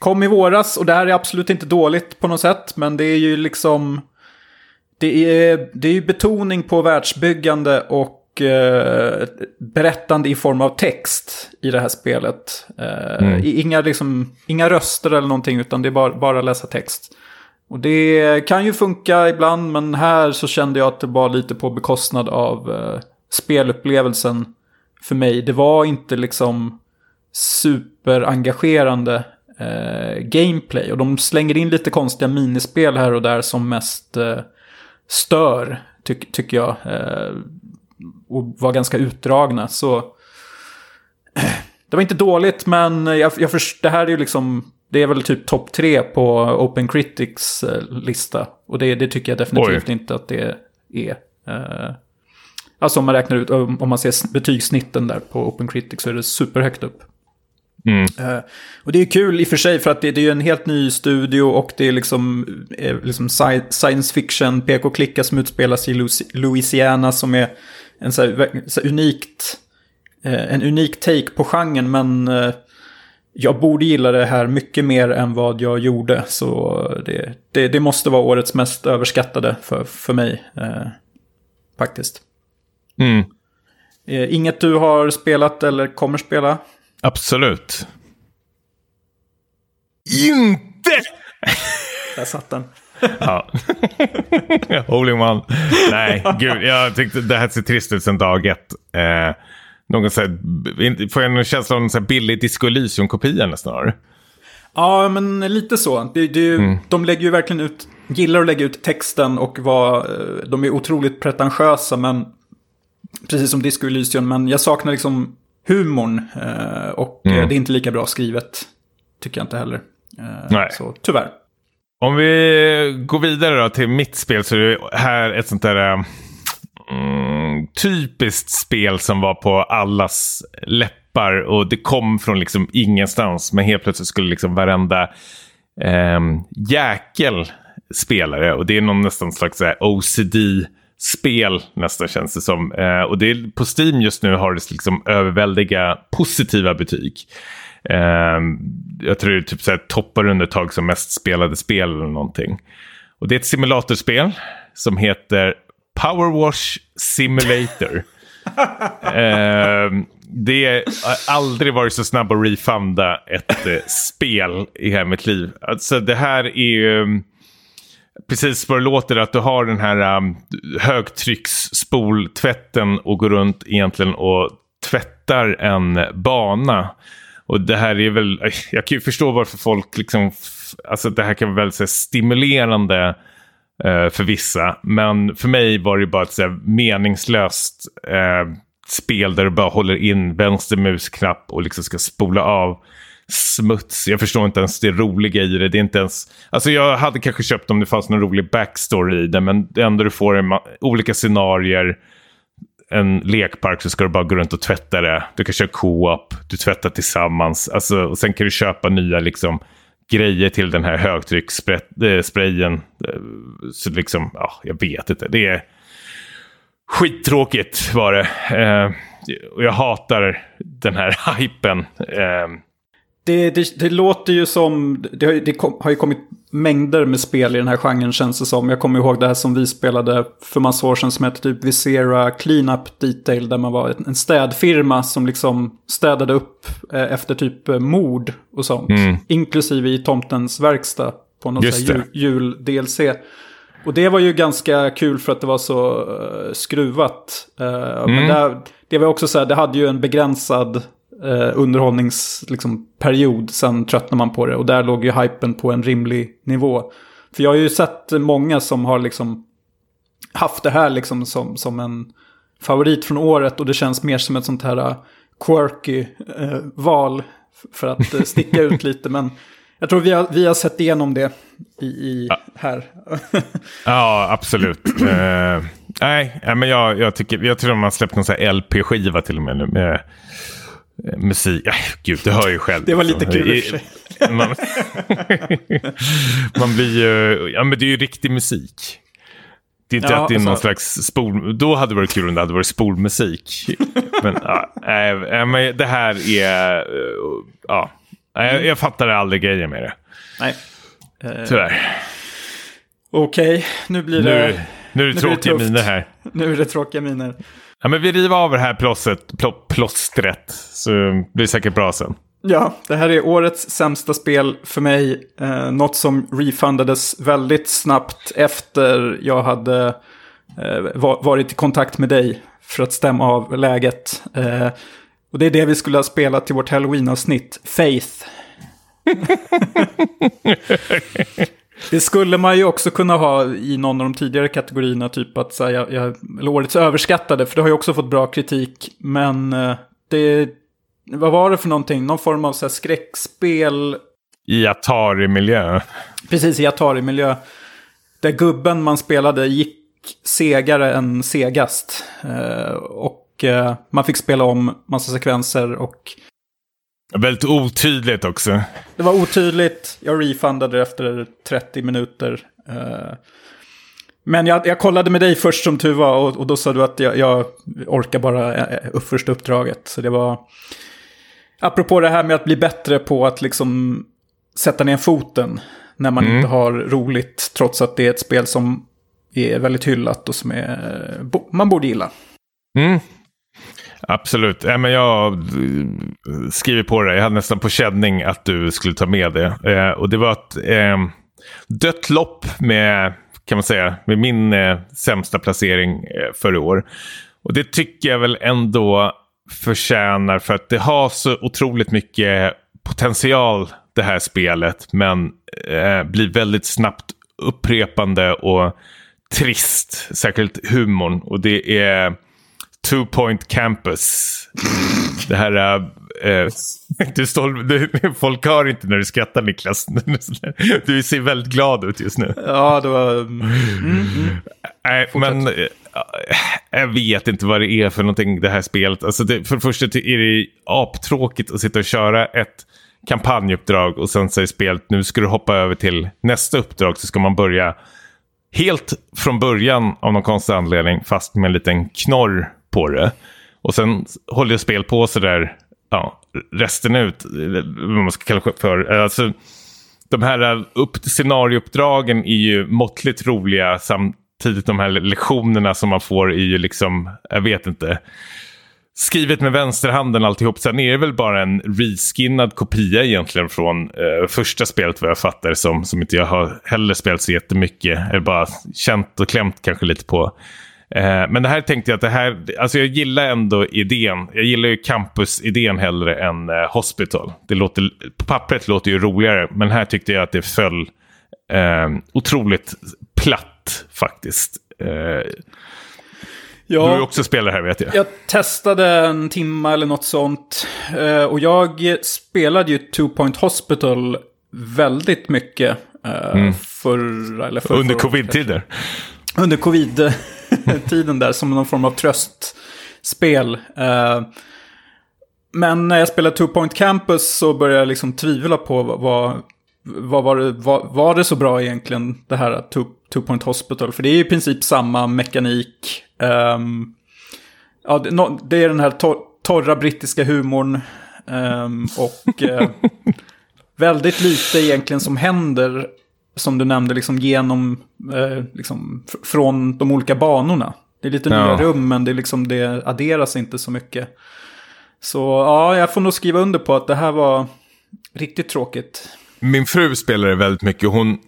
Kom i våras och det här är absolut inte dåligt på något sätt. Men det är ju liksom... Det är, det är ju betoning på världsbyggande och eh, berättande i form av text i det här spelet. Eh, mm. inga, liksom, inga röster eller någonting utan det är bara, bara läsa text. Och det kan ju funka ibland men här så kände jag att det var lite på bekostnad av eh, spelupplevelsen för mig. Det var inte liksom superengagerande eh, gameplay. Och de slänger in lite konstiga minispel här och där som mest eh, stör, ty tycker jag. Eh, och var ganska utdragna. Så det var inte dåligt, men jag, jag först, det här är ju liksom... Det är väl typ topp tre på Open Critics eh, lista. Och det, det, tycker jag definitivt Oj. inte att det är. Eh, alltså om man räknar ut, om man ser betygssnitten där på Open Critics så är det superhögt upp. Mm. Uh, och det är kul i och för sig för att det, det är en helt ny studio och det är liksom, är eh, liksom science fiction, PK-klicka som utspelas i Louisiana som är en så här, så unikt, uh, en unik take på genren men uh, jag borde gilla det här mycket mer än vad jag gjorde. Så det, det, det måste vara årets mest överskattade för, för mig. faktiskt. Mm. Inget du har spelat eller kommer spela? Absolut. Inte! Där satt den. ja. Holy one. Nej, gud. Jag tyckte det här ser trist ut sen dag ett. Eh, någon så här, får jag en känsla av en så här billig Disco Elysium-kopia nästan? Ja, men lite så. Det, det, mm. De lägger ju verkligen ut, gillar att lägga ut texten och var, eh, de är otroligt pretentiösa, men precis som Disco Elysium, men jag saknar liksom humorn. Eh, och eh, mm. det är inte lika bra skrivet. Tycker jag inte heller. Eh, Nej. Så tyvärr. Om vi går vidare då till mitt spel så är det här ett sånt där mm, typiskt spel som var på allas läppar och det kom från liksom ingenstans. Men helt plötsligt skulle liksom varenda eh, jäkel spelare och det är någon nästan slags OCD spel nästan känns det som. Eh, och det är, på Steam just nu har det liksom överväldiga positiva betyg. Eh, jag tror det typ så här, toppar under tag som mest spelade spel eller någonting. Och det är ett simulatorspel som heter Power Wash Simulator. eh, det har aldrig varit så snabb att refunda ett eh, spel i hela mitt liv. Alltså det här är ju precis vad det låter att du har den här um, högtrycksspoltvätten och går runt egentligen och tvättar en bana. Och det här är väl, jag kan ju förstå varför folk liksom, alltså det här kan vara väldigt så här, stimulerande uh, för vissa. Men för mig var det bara ett så här, meningslöst uh, spel där du bara håller in vänster musknapp och liksom ska spola av smuts. Jag förstår inte ens det roliga i det. Det är inte ens... Alltså jag hade kanske köpt om det fanns någon rolig backstory i det. Men det enda du får är olika scenarier. En lekpark så ska du bara gå runt och tvätta det. Du kan köra co-op. Du tvättar tillsammans. Alltså, och sen kan du köpa nya liksom grejer till den här högtryckssprayen. Äh, så liksom, ja, jag vet inte. Det är skittråkigt var det. Eh, och jag hatar den här hypen. Eh, det, det, det, låter ju som, det har, det har ju kommit mängder med spel i den här genren känns det som. Jag kommer ihåg det här som vi spelade för massa år sedan som hette typ Visera Cleanup Detail. Där man var en städfirma som liksom städade upp eh, efter typ eh, mord och sånt. Mm. Inklusive i tomtens verkstad på något jul-DLC. Jul och det var ju ganska kul för att det var så uh, skruvat. Uh, mm. Men det, det var också så här, det hade ju en begränsad eh, underhållningsperiod. Liksom, sen tröttnar man på det. Och där låg ju hypen på en rimlig nivå. För jag har ju sett många som har liksom haft det här liksom som, som en favorit från året. Och det känns mer som ett sånt här uh, quirky eh, val. För att eh, sticka ut lite. Men jag tror vi har, vi har sett igenom det i, i ja. här. ja, absolut. uh, nej, men jag, jag, tycker, jag tror de har släppt någon LP-skiva till och med nu. Med Eh, musik. Äh, gud, du hör ju själv. Det var lite kul i. Man, man blir ju... Ja, men det är ju riktig musik. Det är inte ja, att det är någon så. slags spol... Då hade det varit kul om det hade varit spolmusik. men, ja, äh, men det här är... Uh, ja, jag, jag fattar aldrig grejen med det. Nej. Tyvärr. Okej, okay, nu blir det... Nu, nu är det tråkiga miner här. Nu är det tråkiga miner. Ja, men vi river av det här plåstret, plå, plåstret så blir det säkert bra sen. Ja, det här är årets sämsta spel för mig. Eh, något som refundades väldigt snabbt efter jag hade eh, varit i kontakt med dig för att stämma av läget. Eh, och det är det vi skulle ha spelat till vårt halloween-avsnitt, Faith. Det skulle man ju också kunna ha i någon av de tidigare kategorierna, typ att säga, jag, eller årets överskattade, för det har ju också fått bra kritik. Men eh, det, vad var det för någonting? Någon form av så här, skräckspel? I Atari-miljö. Precis, i Atari-miljö. Där gubben man spelade gick segare än segast. Eh, och eh, man fick spela om massa sekvenser och Väldigt otydligt också. Det var otydligt. Jag refundade efter 30 minuter. Eh, men jag, jag kollade med dig först som tur var och, och då sa du att jag, jag orkar bara eh, upp första uppdraget. Så det var... Apropå det här med att bli bättre på att liksom sätta ner foten när man mm. inte har roligt. Trots att det är ett spel som är väldigt hyllat och som är, man borde gilla. Mm. Absolut. Ja, men jag eh, skriver på det. Jag hade nästan på känning att du skulle ta med det. Eh, och det var ett eh, dött lopp med, kan man säga, med min eh, sämsta placering eh, för i år. Och det tycker jag väl ändå förtjänar för att det har så otroligt mycket potential det här spelet. Men eh, blir väldigt snabbt upprepande och trist. Särskilt humorn. Och det är Two Point Campus. Det här... Äh, du står, du, folk hör inte när du skrattar Niklas. Du ser väldigt glad ut just nu. Ja, det var... Mm, mm. Nej, men äh, jag vet inte vad det är för någonting det här spelet. Alltså det, för det första är det aptråkigt att sitta och köra ett kampanjuppdrag och sen säger spelet nu ska du hoppa över till nästa uppdrag så ska man börja helt från början av någon konstig anledning fast med en liten knorr på det. Och sen håller jag spel på sådär ja, resten ut. Vad man ska kalla det för. Alltså, de här eh, upp, scenariouppdragen är ju måttligt roliga samtidigt de här lektionerna som man får är ju liksom, jag vet inte. Skrivet med vänsterhanden alltihop. Sen är det väl bara en reskinnad kopia egentligen från eh, första spelet vad jag fattar som. Som inte jag har heller spelat så jättemycket. Eller bara känt och klämt kanske lite på. Eh, men det här tänkte jag att det här, alltså jag gillar ändå idén. Jag gillar ju campus-idén hellre än eh, hospital. Det låter, på pappret låter ju roligare, men här tyckte jag att det föll eh, otroligt platt faktiskt. Eh, Ja, du har också spelat här vet jag. Jag testade en timme eller något sånt. Eh, och jag spelade ju Two Point Hospital väldigt mycket. Mm. Förra, eller för, Under covid-tider. Under covid tiden där som någon form av tröstspel. Eh, men när jag spelade Two Point Campus så började jag liksom tvivla på vad, vad var, det, var, var det så bra egentligen, det här Two, two Point Hospital? För det är i princip samma mekanik. Um, ja, det, no, det, är den här tor torra brittiska humorn. Um, och uh, väldigt lite egentligen som händer, som du nämnde, liksom genom, uh, liksom, från de olika banorna. Det är lite ja. nya rum, men det, är liksom, det adderas inte så mycket. Så ja, jag får nog skriva under på att det här var riktigt tråkigt. Min fru spelade väldigt mycket. Hon,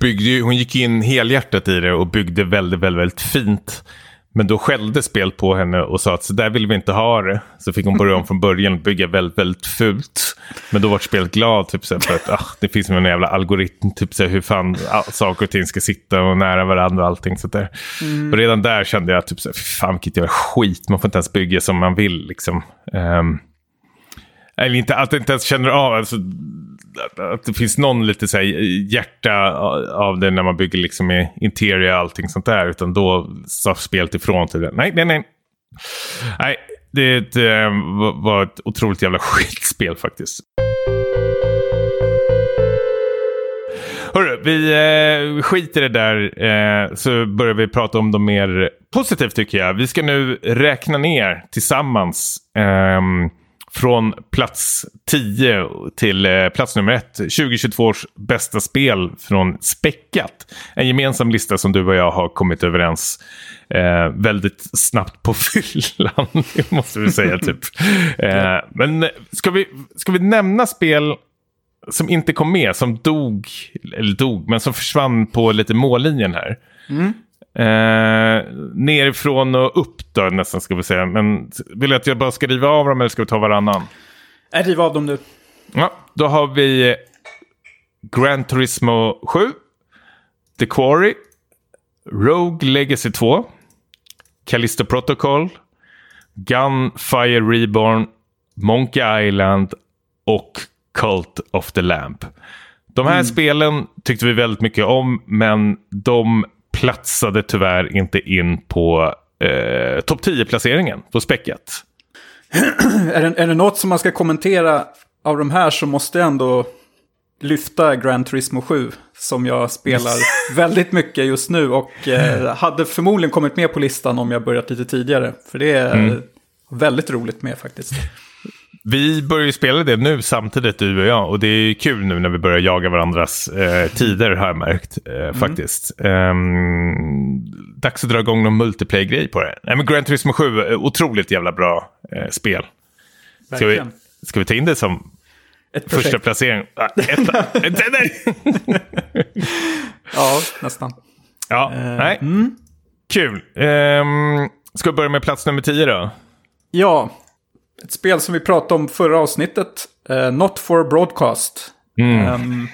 byggde, hon gick in helhjärtat i det och byggde väldigt, väldigt, väldigt fint. Men då skällde spel på henne och sa att så där vill vi inte ha det. Så fick hon börja om från början och bygga väldigt, väldigt fult. Men då var spelet glad typ, så för att ah, det finns en jävla algoritm, typ så hur fan ah, saker och ting ska sitta och nära varandra och allting. Så där. Mm. Och redan där kände jag typ så fan vilket jävla skit, man får inte ens bygga som man vill. Liksom. Um, eller inte, att jag inte ens känner av, alltså, att, att det finns någon lite så här, hjärta av det när man bygger liksom i interior och allting sånt där. Utan då sa spelet ifrån till det. Nej, nej, nej. Nej, det, det eh, var ett otroligt jävla skitspel faktiskt. Hörru, vi eh, skiter i det där eh, så börjar vi prata om de mer positivt tycker jag. Vi ska nu räkna ner tillsammans eh, från plats 10 till eh, plats nummer 1. 2022 års bästa spel från Späckat. En gemensam lista som du och jag har kommit överens eh, väldigt snabbt på fyllan, måste vi säga. typ. Eh, men ska vi, ska vi nämna spel som inte kom med, som dog, eller dog, men som försvann på lite mållinjen här? Mm. Eh, nerifrån och upp då nästan ska vi säga. Men vill du att jag bara ska riva av dem eller ska vi ta varannan? Nej, riva av dem nu. Ja, då har vi Gran Turismo 7. The Quarry. Rogue Legacy 2. Callisto Protocol. Gunfire Reborn. Monkey Island. Och Cult of the Lamp. De här mm. spelen tyckte vi väldigt mycket om, men de platsade tyvärr inte in på eh, topp 10-placeringen på späcket. är, det, är det något som man ska kommentera av de här så måste jag ändå lyfta Gran Turismo 7 som jag spelar väldigt mycket just nu och eh, hade förmodligen kommit med på listan om jag börjat lite tidigare. För det är mm. väldigt roligt med faktiskt. Vi börjar ju spela det nu samtidigt du och jag och det är kul nu när vi börjar jaga varandras eh, tider har jag märkt eh, mm. faktiskt. Um, dags att dra igång någon multiplayer-grej på det. Nej men Grand Turismo 7, eh, otroligt jävla bra eh, spel. Ska vi, ska vi ta in det som Ett första placering? Ah, ja, nästan. Ja, uh, nej. Mm. Kul. Um, ska vi börja med plats nummer 10 då? Ja, ett spel som vi pratade om förra avsnittet. Uh, Not for broadcast. Mm. Um,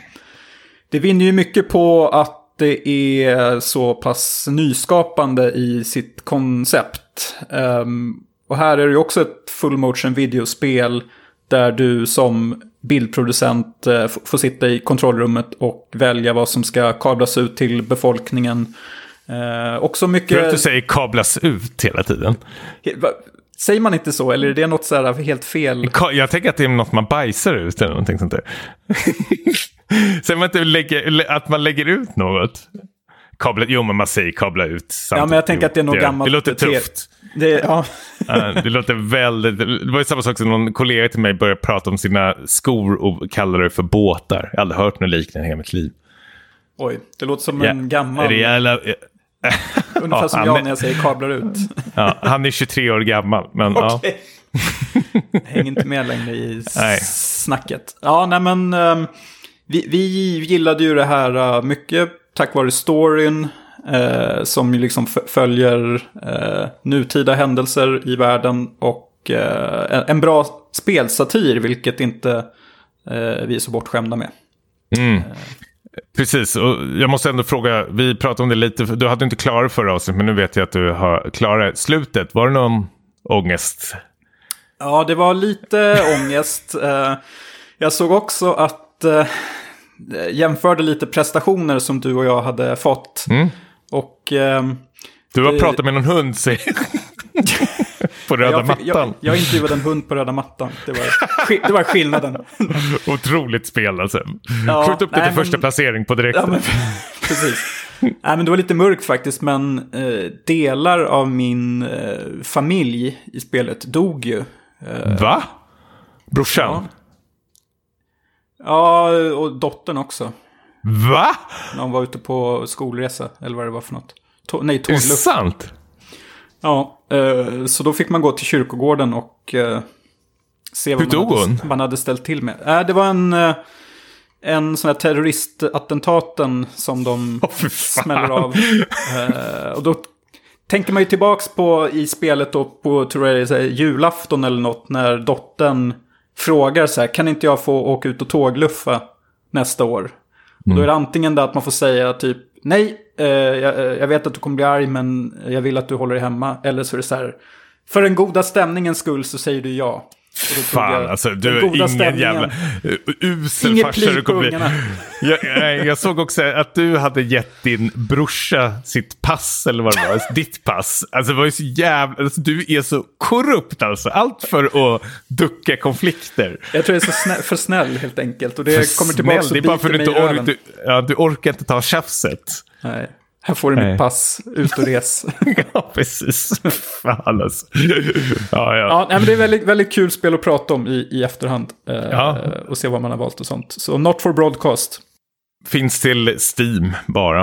det vinner ju mycket på att det är så pass nyskapande i sitt koncept. Um, och här är det ju också ett full motion videospel där du som bildproducent uh, får sitta i kontrollrummet och välja vad som ska kablas ut till befolkningen. Uh, också mycket... För att du säger kablas ut hela tiden. Säger man inte så, eller är det något så helt fel? Jag tänker att det är något man bajsar ut eller någonting sånt där. Säger man inte lägger, att man lägger ut något? Kabla, jo, men man säger kabla ut. Samtidigt. Ja, men jag tänker att det är något gammalt. Det låter tufft. Det, ja. det låter väldigt... Det var ju samma sak som någon kollega till mig började prata om sina skor och kallade det för båtar. Jag har aldrig hört något liknande i hela mitt liv. Oj, det låter som ja, en gammal... Rejäla, Ungefär ja, som jag när jag säger kablar ut. ja, han är 23 år gammal. Men, okay. ja. Hänger inte med längre i nej. snacket. Ja, nej men um, vi, vi gillade ju det här uh, mycket tack vare storyn. Uh, som ju liksom följer uh, nutida händelser i världen. Och en, en, bra spelsatir, vilket inte vi är så bortskämda med. Mm. Precis, och jag måste ändå fråga, vi pratade om det lite, du hade inte klarat förra avsnittet men nu vet jag att du har klarat slutet. Var det någon ångest? Ja, det var lite ångest. Eh, jag såg också att, äh, jämförde lite prestationer som du och jag hade fått. Mm. Och... Äh, du har pratat med någon hund, säger på röda jag, fick, jag, mattan. jag intervjuade en hund på röda mattan. Det var, det var skillnaden. Otroligt spel alltså. Ja, Skjut upp det till första placering på direkten. Ja, men, precis. Nej, men det var lite mörkt faktiskt, men eh, delar av min eh, familj i spelet dog ju. Eh, Va? Brorsan? Ja. ja, och dottern också. Va? När hon var ute på skolresa, eller vad det var för något. Tå- nej, Är det sant? Ja, så då fick man gå till kyrkogården och eh, se vad Hur man dog hon? man hade ställt till med. Äh, det var en, eh, en sån här terroristattentaten som de fan. smäller av. Eh, och då tänker man ju tillbaks på i spelet då på tror jag det är julafton eller något när dottern frågar så här, kan inte jag få åka ut och tågluffa nästa år? Och då är det antingen det att man får säga typ nej, eh, jag, eh, jag vet att du kommer bli arg men jag vill att du håller dig hemma. Eller så är det så här, för den goda stämningens skull så säger du ja. Fan alltså, du är ingen stämningen. jävla usel Inget farsa du kommer bli. Jag, jag, såg också att du hade gett din brorsa sitt pass, eller vad det var, ditt pass. Alltså det var ju så jävla, alltså, du är så korrupt alltså. Allt för att ducka konflikter. Jag tror jag är så snä, för snäll helt enkelt. Och det kommer tillbaka Snäll, det är bara för att du inte orkar, ja, du orkar inte ta tjafset. Nej, här får du Nej. mitt pass, ut och res. ja, precis. Fan alltså. Ja, ja. ja, nej, men det är väldigt, väldigt kul spel att prata om i, i efterhand. Eh, Ja. Och se vad man har valt och sånt. Så Not for Broadcast. Finns till Steam bara.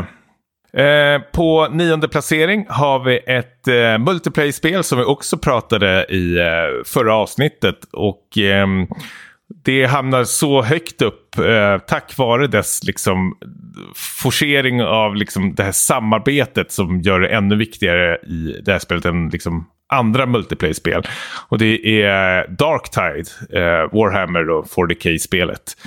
Eh, på nionde placering har vi ett eh, multiplayer-spel som vi också pratade i eh, förra avsnittet. Och ehm, det hamnar så högt upp eh, tack vare dess liksom, forcering av liksom, det här samarbetet som gör det ännu viktigare i det här spelet än liksom, andra multiplayer-spel. Och det är Darktide, eh, Warhammer och 40K-spelet.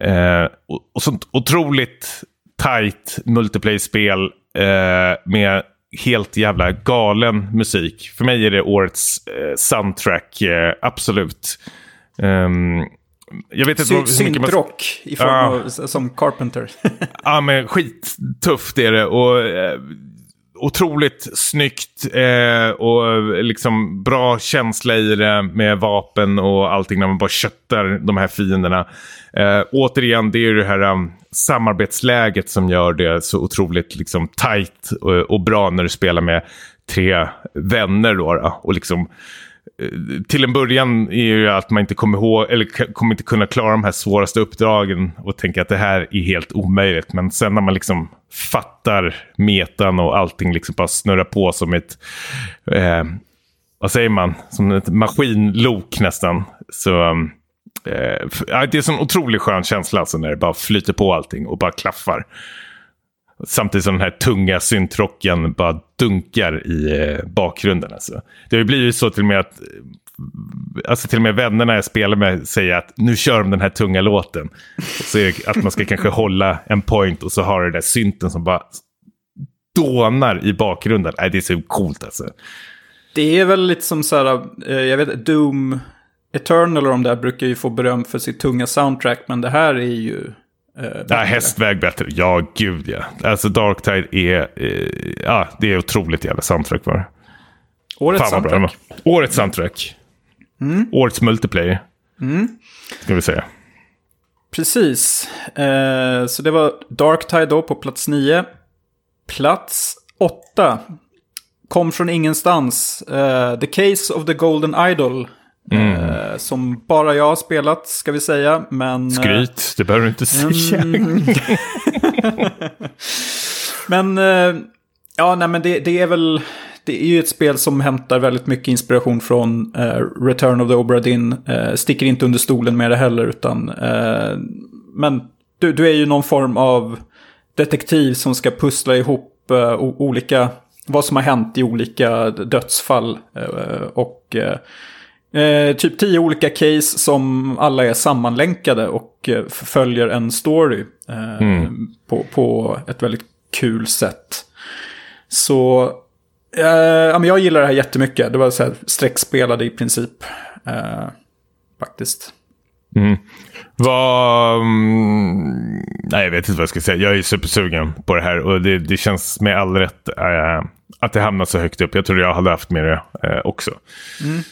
Eh, och, och sånt otroligt tight multiplayer-spel eh, med helt jävla galen musik. För mig är det årets eh, soundtrack, eh, absolut. Ehm, jag vet inte Sy- mycket man... Syntrock i form Ja. av, som Carpenter. Ja, men skittufft är det. Och eh, otroligt snyggt eh, och liksom bra känsla i det med vapen och allting när man bara köttar de här fienderna. Eh, återigen, det är ju det här um, samarbetsläget som gör det så otroligt liksom tight och, och bra när du spelar med tre vänner då och liksom Eh, till en början är ju att man inte kommer ihåg eller kommer inte kunna klara de här svåraste uppdragen och tänka att det här är helt omöjligt. Men sen när man liksom fattar metan och allting liksom bara snurrar på som ett, eh, vad säger man, som ett maskinlok nästan. Så eh, det är en sån otroligt skön känsla alltså när det bara flyter på allting och bara klaffar. Samtidigt som den här tunga syntrocken bara dunkar i eh, bakgrunden. Alltså. Det har ju blivit så till och med att Alltså till och med vännerna jag spelar med säger att nu kör de den här tunga låten. Så är det att man ska kanske hålla en point och så har det där synten som bara dånar i bakgrunden. Nej, det är så coolt alltså. Det är väl lite som så här, eh, jag vet Doom Eternal och de där brukar ju få beröm för sitt tunga soundtrack, men det här är ju... Eh, Ja, hästväg bättre. Ja, gud ja. Alltså Darktide är, eh, ja, det är otroligt jävla soundtrack var. Årets Fan vad bra det soundtrack. var. Årets soundtrack. Årets multiplayer. Ska vi säga. Precis. Eh, så det var Darktide då på plats 9. Plats 8. Kom från ingenstans. Eh, the Case of the Golden Idol. Eh, som bara jag har spelat, ska vi säga. Men, eh, Skryt, det behöver du inte säga. Mm. men, eh, ja, nej, men det, det är väl... Det är ju ett spel som hämtar väldigt mycket inspiration från eh, Return of the Obra Dinn. Eh, sticker inte under stolen med det heller, utan... Eh, men du, du är ju någon form av detektiv som ska pussla ihop olika... Vad som har hänt i olika dödsfall. Och... Eh, typ tio olika case som alla är sammanlänkade och eh, följer en story eh, på, på ett väldigt kul sätt. Så eh, ja, men jag gillar det här jättemycket. Det var så här streckspelade i princip. Eh, faktiskt. Vad, mm, Nej, jag vet inte vad jag ska säga. Jag är supersugen på det här och det, det känns med all rätt äh, att det hamnar så högt upp. Jag tror jag hade haft med det äh, också. Mm.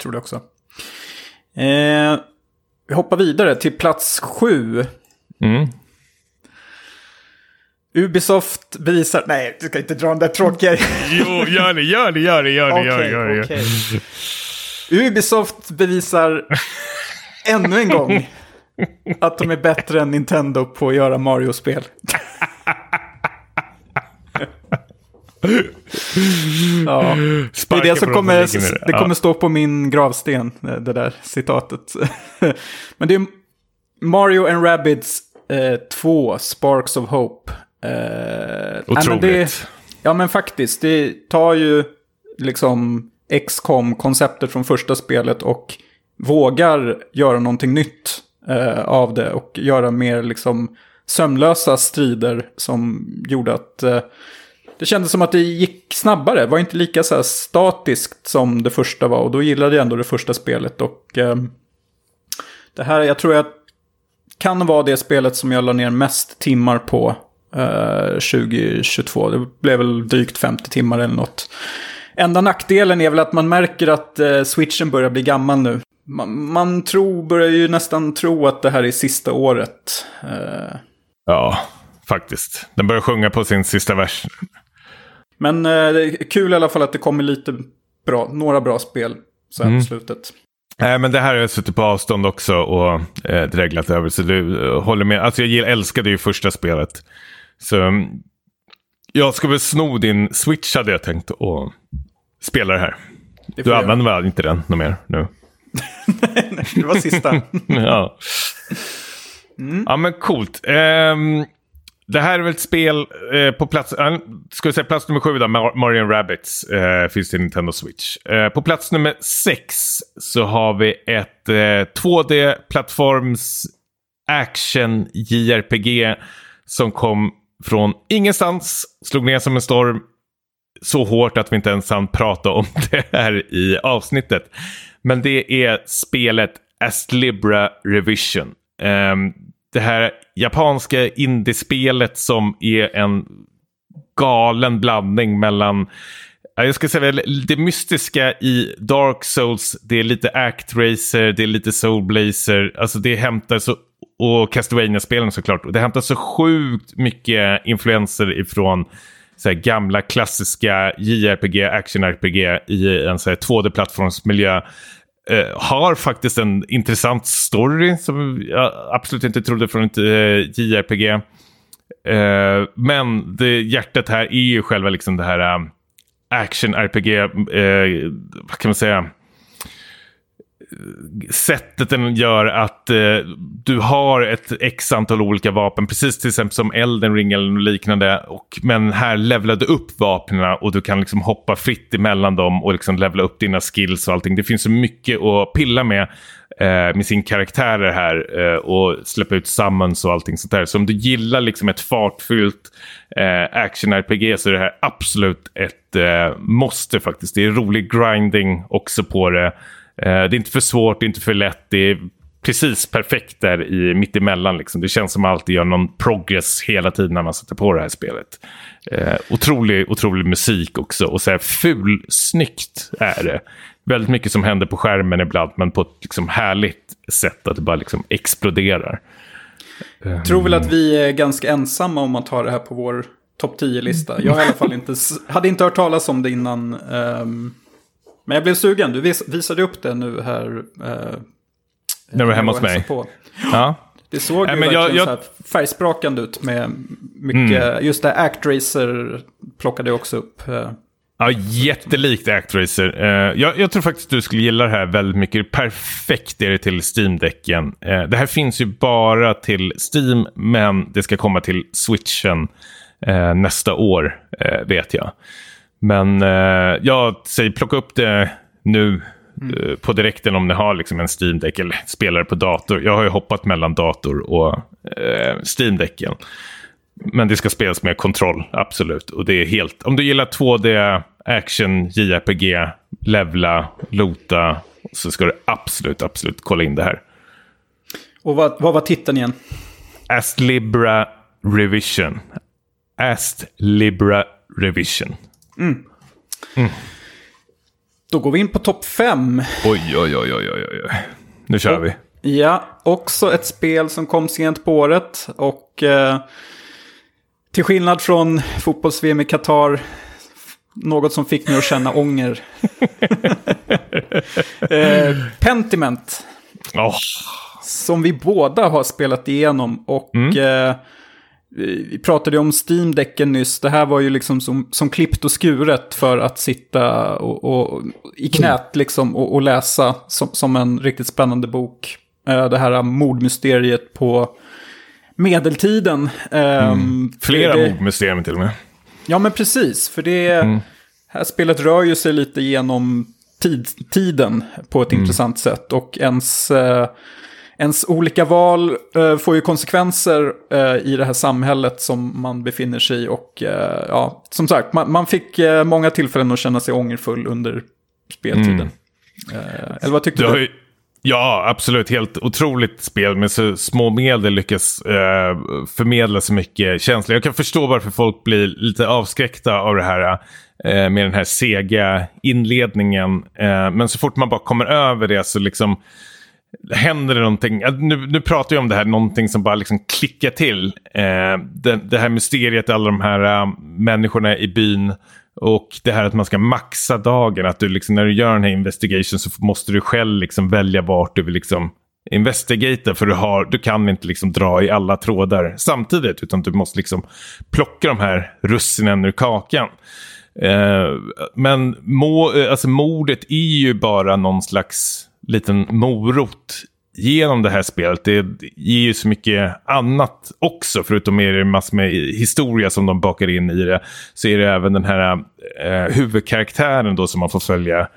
Tror det också. Eh, vi hoppar vidare till plats sju. Mm. Ubisoft visar... Nej, du ska inte dra den där tråkiga... jo, gör det, gör det, gör det, gör det, okay, gör det. Okay. Ubisoft bevisar ännu en gång att de är bättre än Nintendo på att göra Mario-spel. Ja. Det är det som kommer, det kommer stå på min gravsten, det där citatet. Men det är Mario and Rabbids 2, eh, Sparks of Hope. Eh, Otroligt. Det, ja men faktiskt, det tar ju liksom XCOM-konceptet från första spelet och vågar göra någonting nytt eh, av det och göra mer liksom sömlösa strider som gjorde att eh, det kändes som att det gick snabbare. Det var inte lika så statiskt som det första var och då gillade jag ändå det första spelet och eh, det här, jag tror jag kan vara det spelet som jag la ner mest timmar på eh, 2022. Det blev väl drygt 50 timmar eller något. Enda nackdelen är väl att man märker att eh, switchen börjar bli gammal nu. Man, man tror, börjar ju nästan tro att det här är sista året. Eh. Ja, faktiskt. Den börjar sjunga på sin sista vers. Men eh, kul i alla fall att det kommer lite bra, några bra spel så här mm. på slutet. Nej, men det här har jag suttit på avstånd också och eh, dreglat över. Så du eh, håller med. Alltså jag älskade ju första spelet. Så mm, jag ska väl sno din switch hade jag tänkt och spela det här. Det du använder väl inte den något mer nu? nej, nej, det var sista. ja. Mm. ja, men coolt. Um, det här är väl ett spel eh, på plats, äh, ska vi säga plats nummer sju då, Mario Rabbits eh, finns till Nintendo Switch. Eh, på plats nummer sex så har vi ett eh, 2D-plattforms action JRPG som kom från ingenstans, slog ner som en storm så hårt att vi inte ens hann prata om det här i avsnittet. Men det är spelet Astlibra Revision. Um, det här japanska indiespelet som är en galen blandning mellan jag ska säga det mystiska i Dark Souls, det är lite Act Racer, det är lite Soul Blazer, alltså det hämtar så och Castlevania-spelen såklart. Det hämtar så sjukt mycket influenser ifrån så här, gamla klassiska JRPG, action-RPG i en 2D-plattformsmiljö. Eh, har faktiskt en intressant story som jag absolut inte trodde från ett eh, JRPG. Eh, men det, hjärtat här är ju själva liksom det här eh, action-RPG, eh, vad kan man säga? Sättet den gör att eh, du har ett x antal olika vapen, precis till exempel som Elden Ring eller liknande. Och, men här levlar du upp vapnen och du kan liksom hoppa fritt emellan dem och liksom levla upp dina skills och allting. Det finns så mycket att pilla med eh, med sin karaktärer här eh, och släppa ut summons och allting sånt där. Så om du gillar liksom ett fartfyllt eh, action-RPG så är det här absolut ett eh, måste faktiskt. Det är rolig grinding också på det. Eh, det är inte för svårt, det är inte för lätt. Det är precis perfekt där i mittemellan. Liksom. Det känns som att man alltid gör någon progress hela tiden när man sätter på det här spelet. Eh, otrolig, otrolig musik också och så här ful snyggt är det. Väldigt mycket som händer på skärmen ibland men på ett liksom, härligt sätt att det bara liksom exploderar. Jag tror väl att vi är ganska ensamma om att ha det här på vår topp 10-lista. Jag i alla fall inte, hade inte hört talas om det innan. Um, men jag blev sugen, du vis visade upp det nu här. Eh, när du var hemma hos mig? På. Ja. Det såg ju men jag, jag... Så färgsprakande ut med mycket, mm. just det Actracer plockade jag också upp. Eh. Ja, jättelikt Actracer. Uh, jag, jag tror faktiskt att du skulle gilla det här väldigt mycket. Perfekt är det till Steam-däcken. Uh, det här finns ju bara till Steam, men det ska komma till Switchen uh, nästa år, vet jag. Men eh, jag säger plocka upp det nu mm. eh, på direkten om ni har liksom en Steam Deck eller spelare på dator. Jag har ju hoppat mellan dator och eh, Steam Decken. Men det ska spelas med kontroll, absolut. Och det är helt... Om du gillar 2D, action, JRPG, levla, lota så ska du absolut, absolut kolla in det här. Och vad, vad var titeln igen? Ast Libra Revision. Ast Libra Revision. Då går vi in på topp 5. Oj, oj, oj, oj, oj, oj. Nu kör vi. Ja, också ett spel som kom sent på året. Och eh, till skillnad från fotbolls-VM i Qatar, något som fick mig att känna ånger. eh, Pentiment, Åh, som vi båda har spelat igenom. Och eh, vi pratade ju om Steam-däcken nyss. Det här var ju liksom som, som klippt och skuret för att sitta och, och, i knät liksom och, och läsa som, som en riktigt spännande bok. Eh, det här mordmysteriet på medeltiden. Ehm, flera det- mordmysterier till och med. Ja, men precis. För det här spelet rör ju sig lite genom tid, tiden på ett intressant sätt. Och ens, eh, ens olika val eh, får ju konsekvenser eh, i det här samhället som man befinner sig i. Och eh, ja, som sagt, man, man fick eh, många tillfällen att känna sig ångerfull under speltiden. Eh, eller vad tyckte Du du? ja, absolut. Helt otroligt spel med så små medel lyckas eh, förmedla så mycket känslor. Jag kan förstå varför folk blir lite avskräckta av det här eh, med den här sega inledningen. Eh, men så fort man bara kommer över det så liksom händer det någonting. Nu, nu pratar jag om det här, någonting som bara liksom klickar till. Eh, det, det här mysteriet, alla de här eh, människorna i byn. Och det här att man ska maxa dagen. Att du liksom, när du gör den här investigation så måste du själv liksom välja vart du vill liksom investigata. För du, har, du kan inte liksom dra i alla trådar samtidigt. Utan du måste liksom plocka de här russinen ur kakan. Eh, men må, eh, alltså mordet är ju bara någon slags liten morot genom det här spelet. Det ger ju så mycket annat också. Förutom är det massor med historia som de bakar in i det. Så är det även den här eh, huvudkaraktären då som man får följa.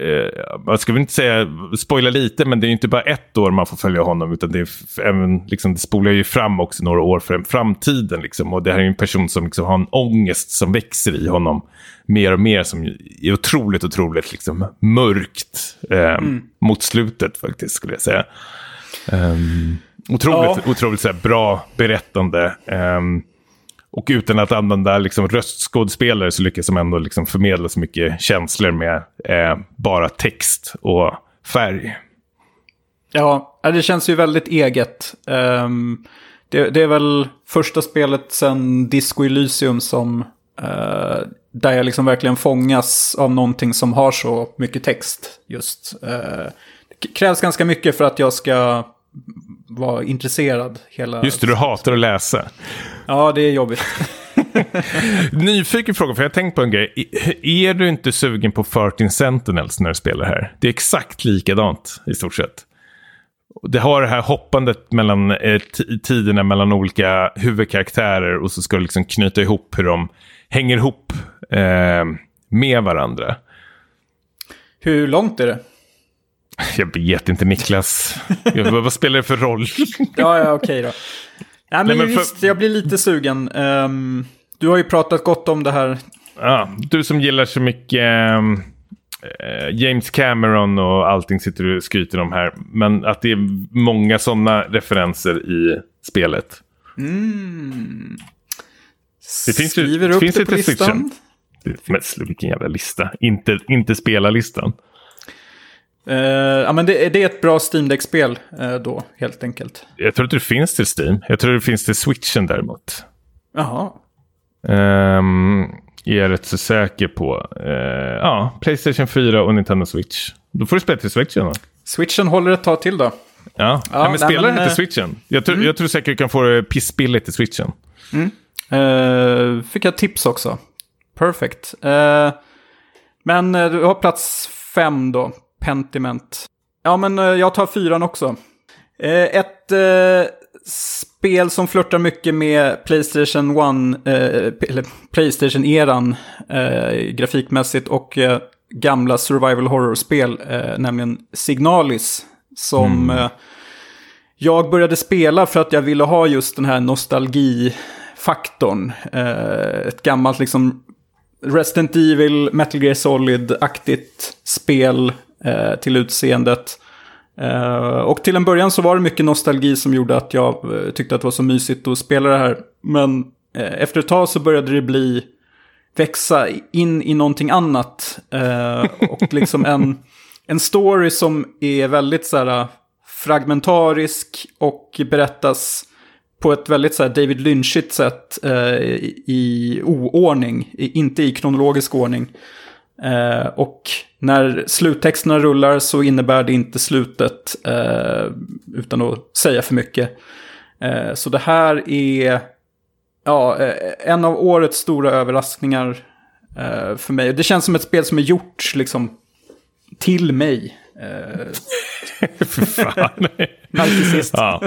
Eh, jag ska väl inte säga, spoila lite, men det är inte bara ett år man får följa honom. Utan det, är även, liksom, det spolar ju fram också några år för framtiden. Liksom. Och det här är ju en person som liksom har en ångest som växer i honom. Mer och mer som är otroligt, otroligt liksom, mörkt. Eh, Mot slutet faktiskt, skulle jag säga. Um, otroligt, otroligt så här, bra berättande. ehm, och utan att använda liksom, röstskådespelare så lyckas de ändå liksom, förmedla så mycket känslor med eh, bara text och färg. Ja, det känns ju väldigt eget. Um, det, det är väl första spelet sen Disco Elysium som... Uh, där jag liksom verkligen fångas av någonting som har så mycket text just. Uh, det krävs ganska mycket för att jag ska vara intresserad hela... Just det, du hatar att läsa. Ja, det är jobbigt. Nyfiken fråga, för jag har tänkt på en grej. Är du inte sugen på 13 Sentinels när du spelar här? Det är exakt likadant i stort sett. Det har det här hoppandet mellan eh, tiderna mellan olika huvudkaraktärer och så ska du liksom knyta ihop hur de hänger ihop eh, med varandra. Hur långt är det? Jag vet inte Niklas. Vad spelar det för roll? Ja, ja, okej då. Nej, men, Nej, men för- visst, jag blir lite sugen. Ehm, du har ju pratat gott om det här. Ja, du som gillar så mycket eh, James Cameron och allting sitter du och skryter om här. Men att det är många sådana referenser i spelet. Det finns ju- Skriver upp finns det det på listan. Men vilken jävla lista. Inte, inte spelarlistan. Eh, ja, men det, det är ett bra Steam Deck-spel eh, då, helt enkelt. Jag tror inte det finns till Steam. Jag tror det finns till Switchen däremot. Jaha. Um, är jag rätt så säker på. Eh, ja, Playstation 4 och Nintendo Switch. Då får du spela till Switchen då. Switchen håller ett tag till då. Ja, Ja, men spela det till switchen. Jag tror, jag tror säkert du kan få det pissbilligt till switchen. Eh, fick jag tips också. Perfect. Men du har plats fem då. Pentiment. Ja, men eh, jag tar fyran också. Eh, ett eh, spel som flörtar mycket med Playstation 1, eh, eller Playstation-eran eh, grafikmässigt och eh, gamla survival horror-spel, nämligen Signalis. Som eh, jag började spela för att jag ville ha just den här nostalgifaktorn. Ett gammalt liksom Resident Evil, Metal Gear Solid-aktigt spel Eh, till utseendet. Eh, och till en början så var det mycket nostalgi som gjorde att jag eh, tyckte att det var så mysigt att spela det här. Men eh, efter ett tag så började det bli växa in i någonting annat. Eh, och liksom en, en story som är väldigt så här, eh, fragmentarisk och berättas på ett väldigt så här, David Lynchigt sätt eh, i oordning, inte i kronologisk ordning. Eh, och när sluttexterna rullar så innebär det inte slutet, eh, utan att säga för mycket. Eh, så det här är ja, eh, en av årets stora överraskningar eh, för mig. Det känns som ett spel som är gjort liksom, till mig. För fan. Narcissist. ja.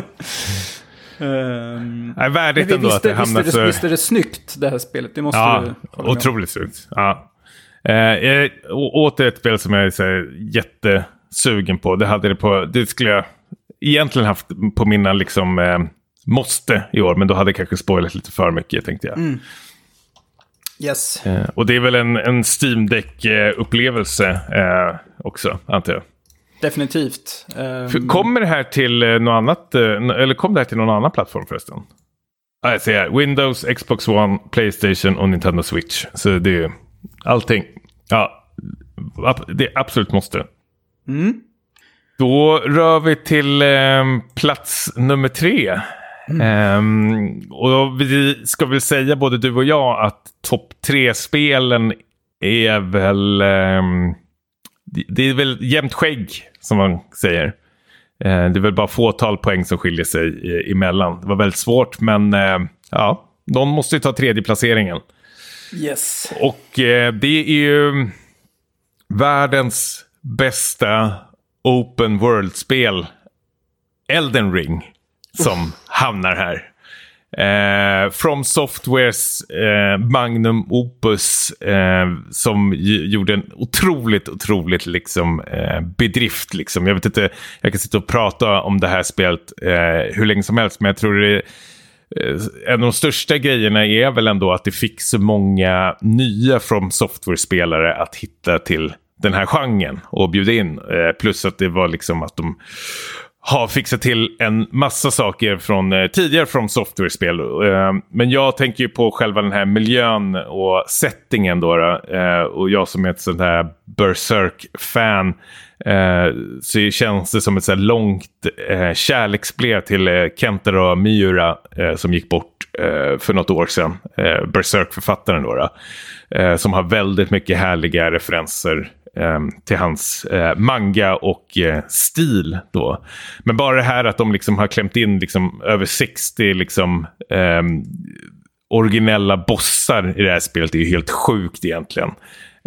Um, Nej, värdigt ändå visst, att det hamnar så... visst är det snyggt det här spelet? Det måste Ja, du otroligt snyggt. Ja. Eh, åter ett spel som jag är så jättesugen på. Det hade det på, det skulle jag egentligen haft på mina liksom eh, måste i år. Men då hade jag kanske spoilat lite för mycket tänkte jag. Mm. Yes. Eh, och det är väl en, en Steam Deck-upplevelse eh, också, antar jag. Definitivt. För- Kommer det här till eh, något annat, eh, eller kom det här till någon annan plattform förresten? Ja, jag ser här. Windows, Xbox One, Playstation och Nintendo Switch. Så det är allting. Ja, det absolut måste. Mm. Då rör vi till eh, plats nummer tre. Ehm, och då vi ska väl säga både du och jag att topp tre-spelen är väl... ehm, det- är väl jämnt skägg som man säger. Eh, det är väl bara fåtal poäng som skiljer sig i- emellan. Det var väldigt svårt men eh, ja, någon måste ju ta tredje placeringen. Yes. Och eh, det är ju världens bästa open world-spel, Elden Ring, som hamnar här. Eh, From Softwares eh, Magnum Opus eh, som gjorde en otroligt, otroligt liksom, eh, bedrift. Liksom. Jag vet inte, jag kan sitta och prata om det här spelet eh, hur länge som helst, men jag tror det är Eh, en av de största grejerna är väl ändå att det fick så många nya från Software-spelare att hitta till den här genren och bjuda in. Eh, plus att det var liksom att de har fixat till en massa saker från eh, tidigare från Software-spel. Eh, men jag tänker ju på själva den här miljön och settingen då. då. Eh, och jag som är ett sånt här Berserk-fan Eh, så känns det som ett så här långt eh, kärleksbrev till eh, Kentaro Miura eh, som gick bort eh, för något år sedan. Eh, Berserk-författaren då. då eh, som har väldigt mycket härliga referenser eh, till hans eh, manga och eh, stil. Då. Men bara det här att de liksom har klämt in liksom över 60 liksom, eh, originella bossar i det här spelet är ju helt sjukt egentligen.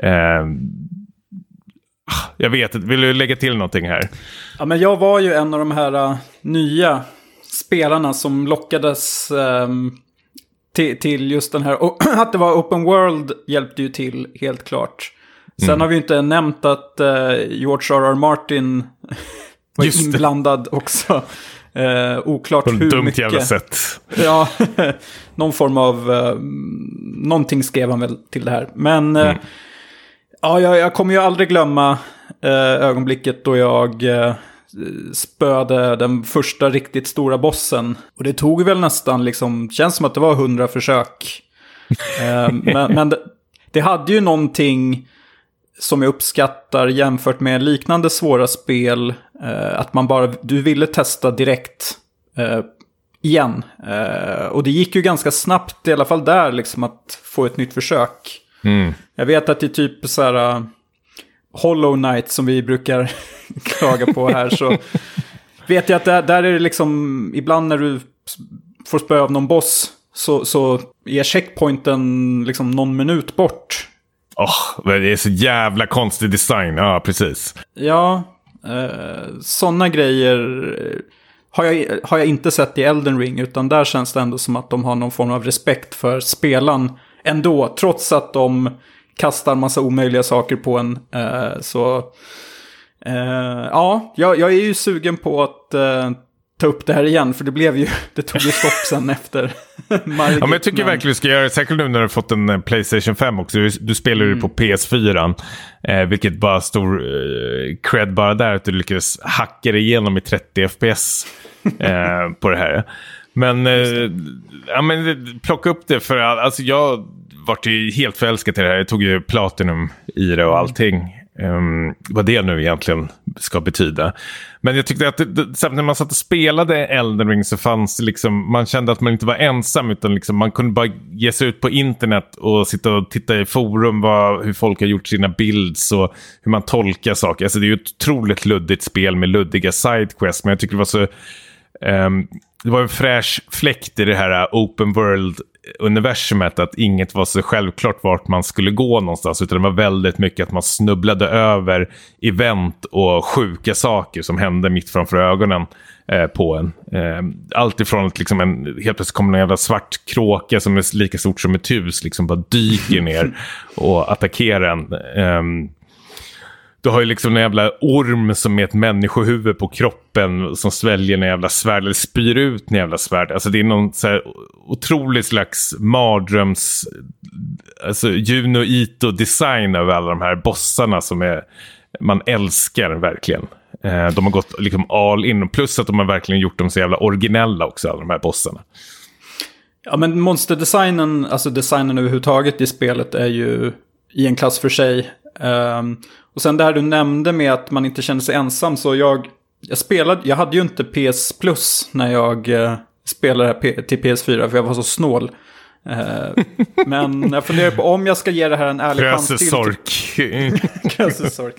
Eh, Ah, jag vet inte, vill du lägga till någonting här? Ja, men jag var ju en av de här uh, nya spelarna som lockades ehm, till, till just den här. Och att det var open world hjälpte ju till helt klart. Sen Mm. har vi ju inte nämnt att eh, George R.R. Martin var Just det. inblandad också. Eh, oklart På ett hur dumt mycket. jävla sätt. Ja, någon form av... Uh, någonting skrev han väl till det här. Men eh, ja, jag, jag kommer ju aldrig glömma eh, ögonblicket då jag uh, spöade den första riktigt stora bossen. Och det tog väl nästan liksom, känns som att det var hundra försök. Eh, men men det, det hade ju någonting som jag uppskattar jämfört med liknande svåra spel. Eh, att man bara, du ville testa direkt eh, igen. Eh, och det gick ju ganska snabbt, i alla fall där, liksom att få ett nytt försök. Mm. Jag vet att det är typ så här uh, Hollow Knight som vi brukar klaga på här. så vet jag att där, där är det liksom, ibland när du får spö av någon boss så, så är checkpointen liksom någon minut bort. Åh, men det är så jävla konstig design. Ja, precis. Ja, eh, sådana grejer eh, har jag, har jag inte sett i Elden Ring. Utan där känns det ändå som att de har någon form av respekt för spelaren ändå. Trots att de kastar massa omöjliga saker på en. Eh, så eh, ja, jag, jag är ju sugen på att eh, ta upp det här igen, för det blev ju, det tog ju stopp sen efter Margit. Ja, men jag tycker men... verkligen vi ska göra det, särskilt nu när du har fått en eh, Playstation 5 också. Du, du spelar ju mm. på PS4, eh, vilket bara stor eh, cred bara där, att du lyckades hacka dig igenom i 30 FPS eh, på det här. Men, eh, ja, men plocka upp det för alltså jag vart ju helt förälskad i det här. Jag tog ju Platinum i det och allting. Um, vad det nu egentligen ska betyda. Men jag tyckte att det, det, när man satt och spelade Elden Ring så fanns det liksom, man kände att man inte var ensam utan liksom, man kunde bara ge sig ut på internet och sitta och titta i forum vad, hur folk har gjort sina builds och hur man tolkar saker. Alltså det är ju ett otroligt luddigt spel med luddiga sidequests men jag tycker det var så um, det var en fräsch fläkt i det här open world universumet att inget var så självklart vart man skulle gå någonstans utan det var väldigt mycket att man snubblade över event och sjuka saker som hände mitt framför ögonen eh, på en. Eh, allt ifrån att liksom en, helt plötsligt kommer en jävla svart kråka som är lika stort som ett hus liksom bara dyker ner och attackerar en. Eh, du har ju liksom en jävla orm som är ett människohuvud på kroppen som sväljer en jävla svärd eller spyr ut en jävla svärd. Alltså det är någon så här otrolig slags mardröms... Alltså Juno Ito-design över alla de här bossarna som är, man älskar verkligen. Eh, de har gått liksom all in. Plus att de har verkligen gjort dem så jävla originella också, alla de här bossarna. Ja, men monsterdesignen, alltså designen överhuvudtaget i spelet är ju i en klass för sig. Um, och sen det här du nämnde med att man inte känner sig ensam, så jag, jag spelade, jag hade ju inte PS Plus när jag uh, spelade till PS4, för jag var så snål. Uh, men jag funderar på om jag ska ge det här en ärlig chans till. Krösesork.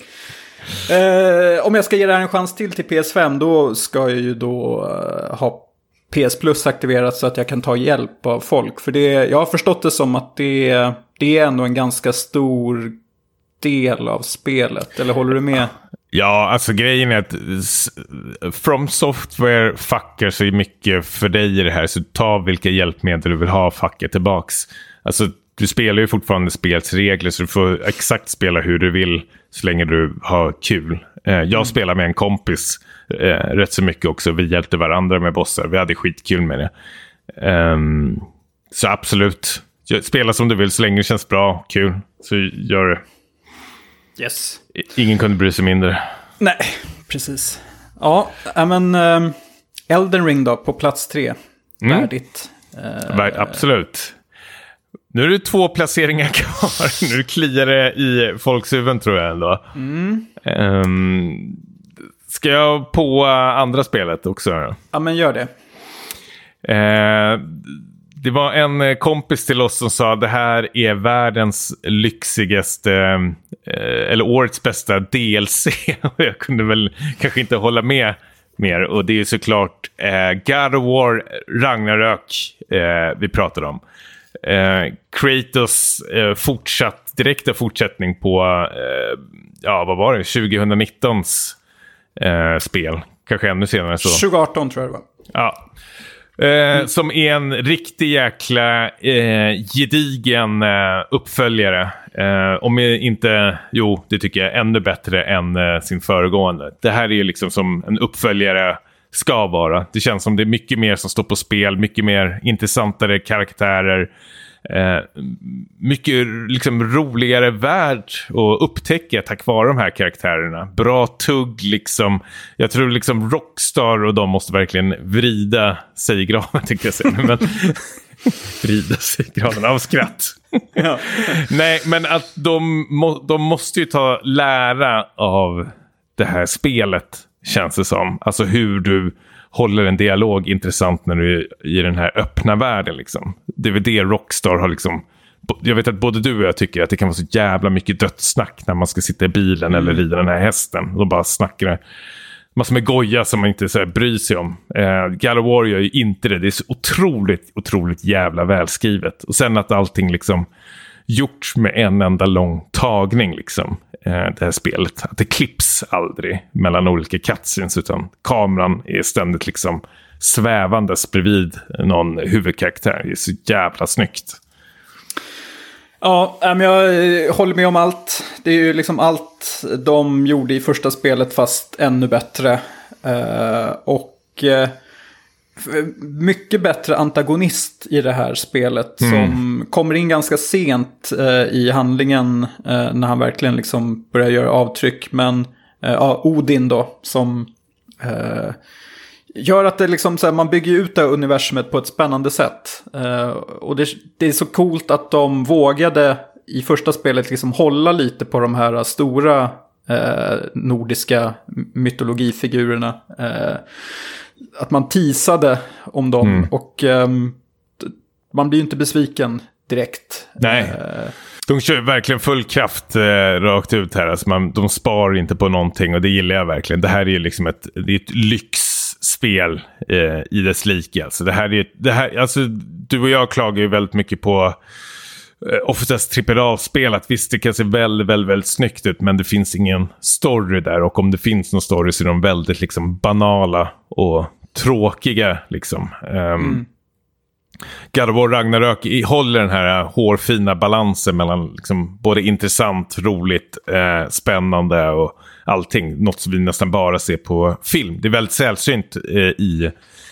uh, om jag ska ge det här en chans till till PS5, då ska jag ju då uh, ha PS Plus aktiverat så att jag kan ta hjälp av folk. För det, jag har förstått det som att det, det är ändå en ganska stor del av spelet. Eller håller du med? Ja, alltså grejen är att From Software fuckar sig mycket för dig i det här. Så ta vilka hjälpmedel du vill ha, fucka tillbaks. Alltså, du spelar ju fortfarande spelsregler så du får exakt spela hur du vill så länge du har kul. Eh, jag mm. spelar med en kompis eh, rätt så mycket också. Vi hjälpte varandra med bossar. Vi hade skitkul med det. Um, så absolut, spela som du vill så länge det känns bra, kul. Så gör det. Yes. Ingen kunde bry sig mindre. Nej, precis. Ja, men um, Elden Ring då, på plats tre. Mm. Värdigt. Uh, Absolut. Nu är det två placeringar kvar. nu kliar det i folks huvuden tror jag ändå. Mm. Um, ska jag på andra spelet också? Ja, men gör det. Uh, det var en eh, kompis till oss som sa att det här är världens lyxigaste, eh, eller årets bästa DLC. jag kunde väl kanske inte hålla med mer. Och det är såklart eh, God of War Ragnarök eh, vi pratar om. Eh, Kratos eh, fortsatt, direkta fortsättning på, eh, ja vad var det, 2019s eh, spel. Kanske ännu senare så. 2018 tror jag det var. Ja. Eh, som är en riktig jäkla eh, gedigen eh, uppföljare. Eh, om inte, jo, det tycker jag, ännu bättre än eh, sin föregående. Det här är ju liksom som en uppföljare ska vara. Det känns som det är mycket mer som står på spel, mycket mer intressantare karaktärer. Eh, mycket liksom, roligare värld att upptäcka tack vare de här karaktärerna. Bra tugg liksom. Jag tror liksom Rockstar och de måste verkligen vrida sig i graven tänkte jag säga. Men, vrida sig i graven av skratt ja. Nej, men att de, må, de måste ju ta lära av det här spelet känns det som. Alltså hur du håller en dialog intressant när du är i den här öppna världen. Liksom. Det är väl det Rockstar har liksom... Jag vet att både du och jag tycker att det kan vara så jävla mycket dödssnack när man ska sitta i bilen mm. eller rida den här hästen. Och bara snackar massor med goja som man inte så här, bryr sig om. Eh, God Warrior är gör ju inte det. Det är så otroligt, otroligt jävla välskrivet. Och sen att allting liksom gjorts med en enda lång tagning. Liksom. Eh, det här spelet. Att det klipps aldrig mellan olika cutscenes utan kameran är ständigt liksom svävandes bredvid någon huvudkaraktär. Det är så jävla snyggt. Ja, men jag eh, håller med om allt. Det är ju liksom allt de gjorde i första spelet fast ännu bättre. Eh, och mycket bättre antagonist i det här spelet. Som kommer in ganska sent eh, i handlingen eh, när han verkligen liksom börjar göra avtryck. Men eh, ja, Odin då, som eh, gör att det liksom, så här, man bygger ut det här universumet på ett spännande sätt. Eh, och det, det är så coolt att de vågade i första spelet liksom hålla lite på de här stora eh, nordiska mytologifigurerna. Eh, att man tisade om dem Mm. och d- man blir ju inte besviken direkt. Nej. De kör verkligen full kraft eh, rakt ut här. Alltså man, de spar inte på någonting och det gillar jag verkligen. Det här är ju liksom ett, det är ett lyxspel eh, i dess like. Alltså det här är, det här, alltså, du och jag klagar ju väldigt mycket på eh, oftast AAA-spel. Att visst, det kan se väldigt, väldigt, väldigt snyggt ut, men det finns ingen story där. Och om det finns någon story så är de väldigt liksom, banala och tråkiga. Liksom. Ehm, God of War Ragnarök håller den här hårfina balansen mellan liksom både intressant, roligt, eh, spännande och allting. Något som vi nästan bara ser på film. Det är väldigt sällsynt eh, i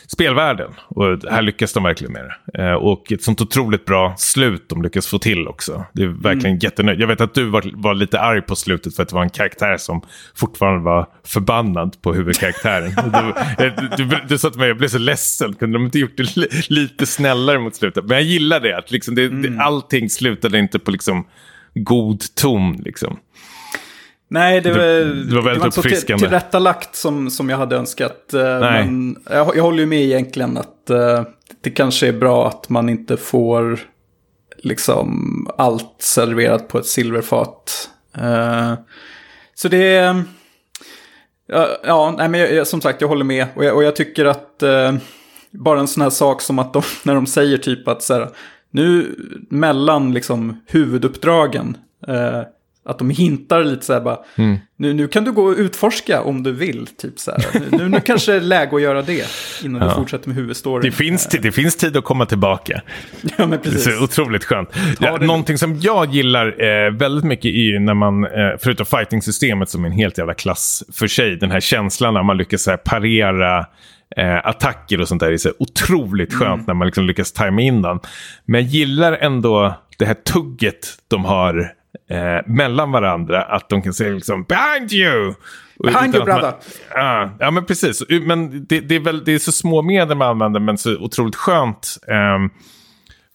spelvärlden. Och här lyckas de verkligen med det. Eh, och ett sånt otroligt bra slut de lyckas få till också. Det är verkligen jättenöjd. Jag vet att du var, var lite arg på slutet för att det var en karaktär som fortfarande var förbannad på huvudkaraktären. du, eh, du, du, du sa till mig, jag blev så ledsen. Kunde de inte gjort det li, lite snällare mot slutet? Men jag gillar det. Att liksom det, det, allting slutade inte på liksom god ton. Liksom. Nej, det, Det- var, det var väldigt inte så till, tillrättalagt som, som jag hade önskat. eh, Nej. Men jag, jag håller ju med egentligen att eh, det kanske är bra att man inte får liksom allt serverat på ett silverfat. Eh, så det är... Ja, ja nej, men jag, jag, som sagt, jag håller med. Och jag, och jag tycker att eh, bara en sån här sak som att de, när de säger typ att så här, nu mellan liksom huvuduppdragen, eh, att de hintar lite så här bara, nu, nu kan du gå och utforska om du vill, typ så här. Nu, nu kanske det är läge att göra det innan du fortsätter med huvudstoryn. Det, finns, ti- det finns tid att komma tillbaka. Ja, men Det är precis. så otroligt skönt. Ja, det- någonting som jag gillar eh, väldigt mycket är ju när man, eh, förutom fighting-systemet som är en helt jävla klass för sig, den här känslan när man lyckas så här, parera eh, attacker och sånt där är så otroligt skönt när man liksom lyckas tajma in den. Men jag gillar ändå det här tugget de har eh, mellan varandra, att de kan säga liksom “behind you”. Behind you, att man- brother. Ja, men precis. Men det, det, är väl, det är så små medel man använder, men så otroligt skönt. ehm,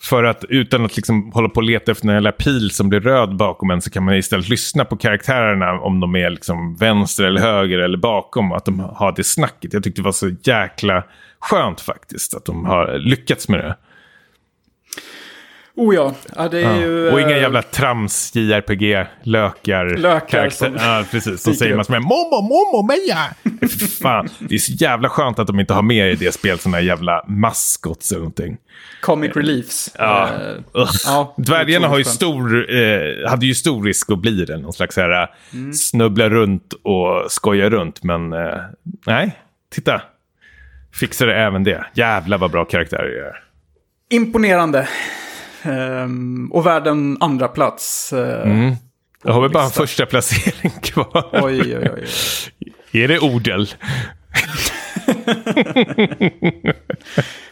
för att utan att liksom hålla på och leta efter en jävla pil som blir röd bakom en så kan man istället lyssna på karaktärerna om de är liksom vänster eller höger eller bakom. Att de har det snacket. Jag tyckte det var så jäkla skönt faktiskt att de har lyckats med det. Oh ja, ja det är ju... Och inga eh, jävla trams JRPG-lökar. Lökar som- Ja, precis. Som säger massor med momo, momo, meja. Fan, det är så jävla skönt att de inte har med i det spelet sådana jävla maskots eller någonting. Comic reliefs. Ja. Eh, Ugh. ja, Dvärgarna har ju stor, eh, hade ju stor risk att bli det. Någon slags här, Mm. snubbla runt och skoja runt. Men eh, nej, titta. Fixade även det. Jävlar vad bra karaktärer det är. Imponerande. Ehm, och värd en andra plats. Eh, Mm. Jag har väl bara en första placering kvar. Oj, oj, oj. oj. Är det Odel?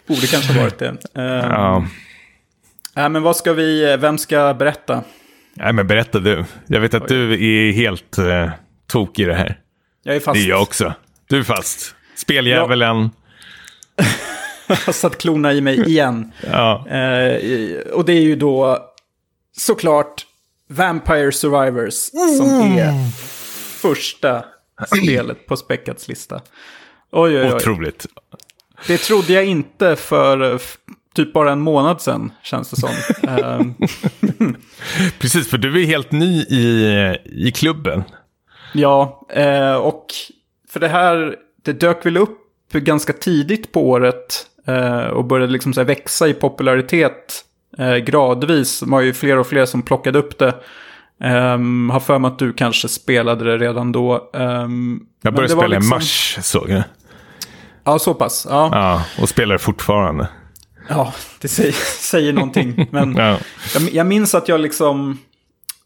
Borde kanske varit det. Ehm, Ja. Nej, men vad ska vi, vem ska berätta? Nej, men berätta du. Jag vet att du är helt uh, tokig i det här. Jag är fast. Det är jag också. Du är fast. Speldjävulen. Har satt klorna i mig igen. Ja. Eh, och det är ju då såklart Vampire Survivors som är första spelet på Speckats lista. Oj, oj, oj. Otroligt. Det trodde jag inte för eh, typ bara en månad sedan, känns det som. Ehm, Precis, för du är helt ny i, i klubben. ja, eh, och för det här, det dök väl upp ganska tidigt på året och började liksom så växa i popularitet eh, gradvis. Det var ju fler och fler som plockade upp det. Um, har för mig att du kanske spelade det redan då. Ehm, Jag började spela i liksom- mars, såg jag. Ja, så pass. Ja, Ja, och spelar fortfarande. ja det säger, säger någonting. Men Ja. jag, jag minns att jag liksom,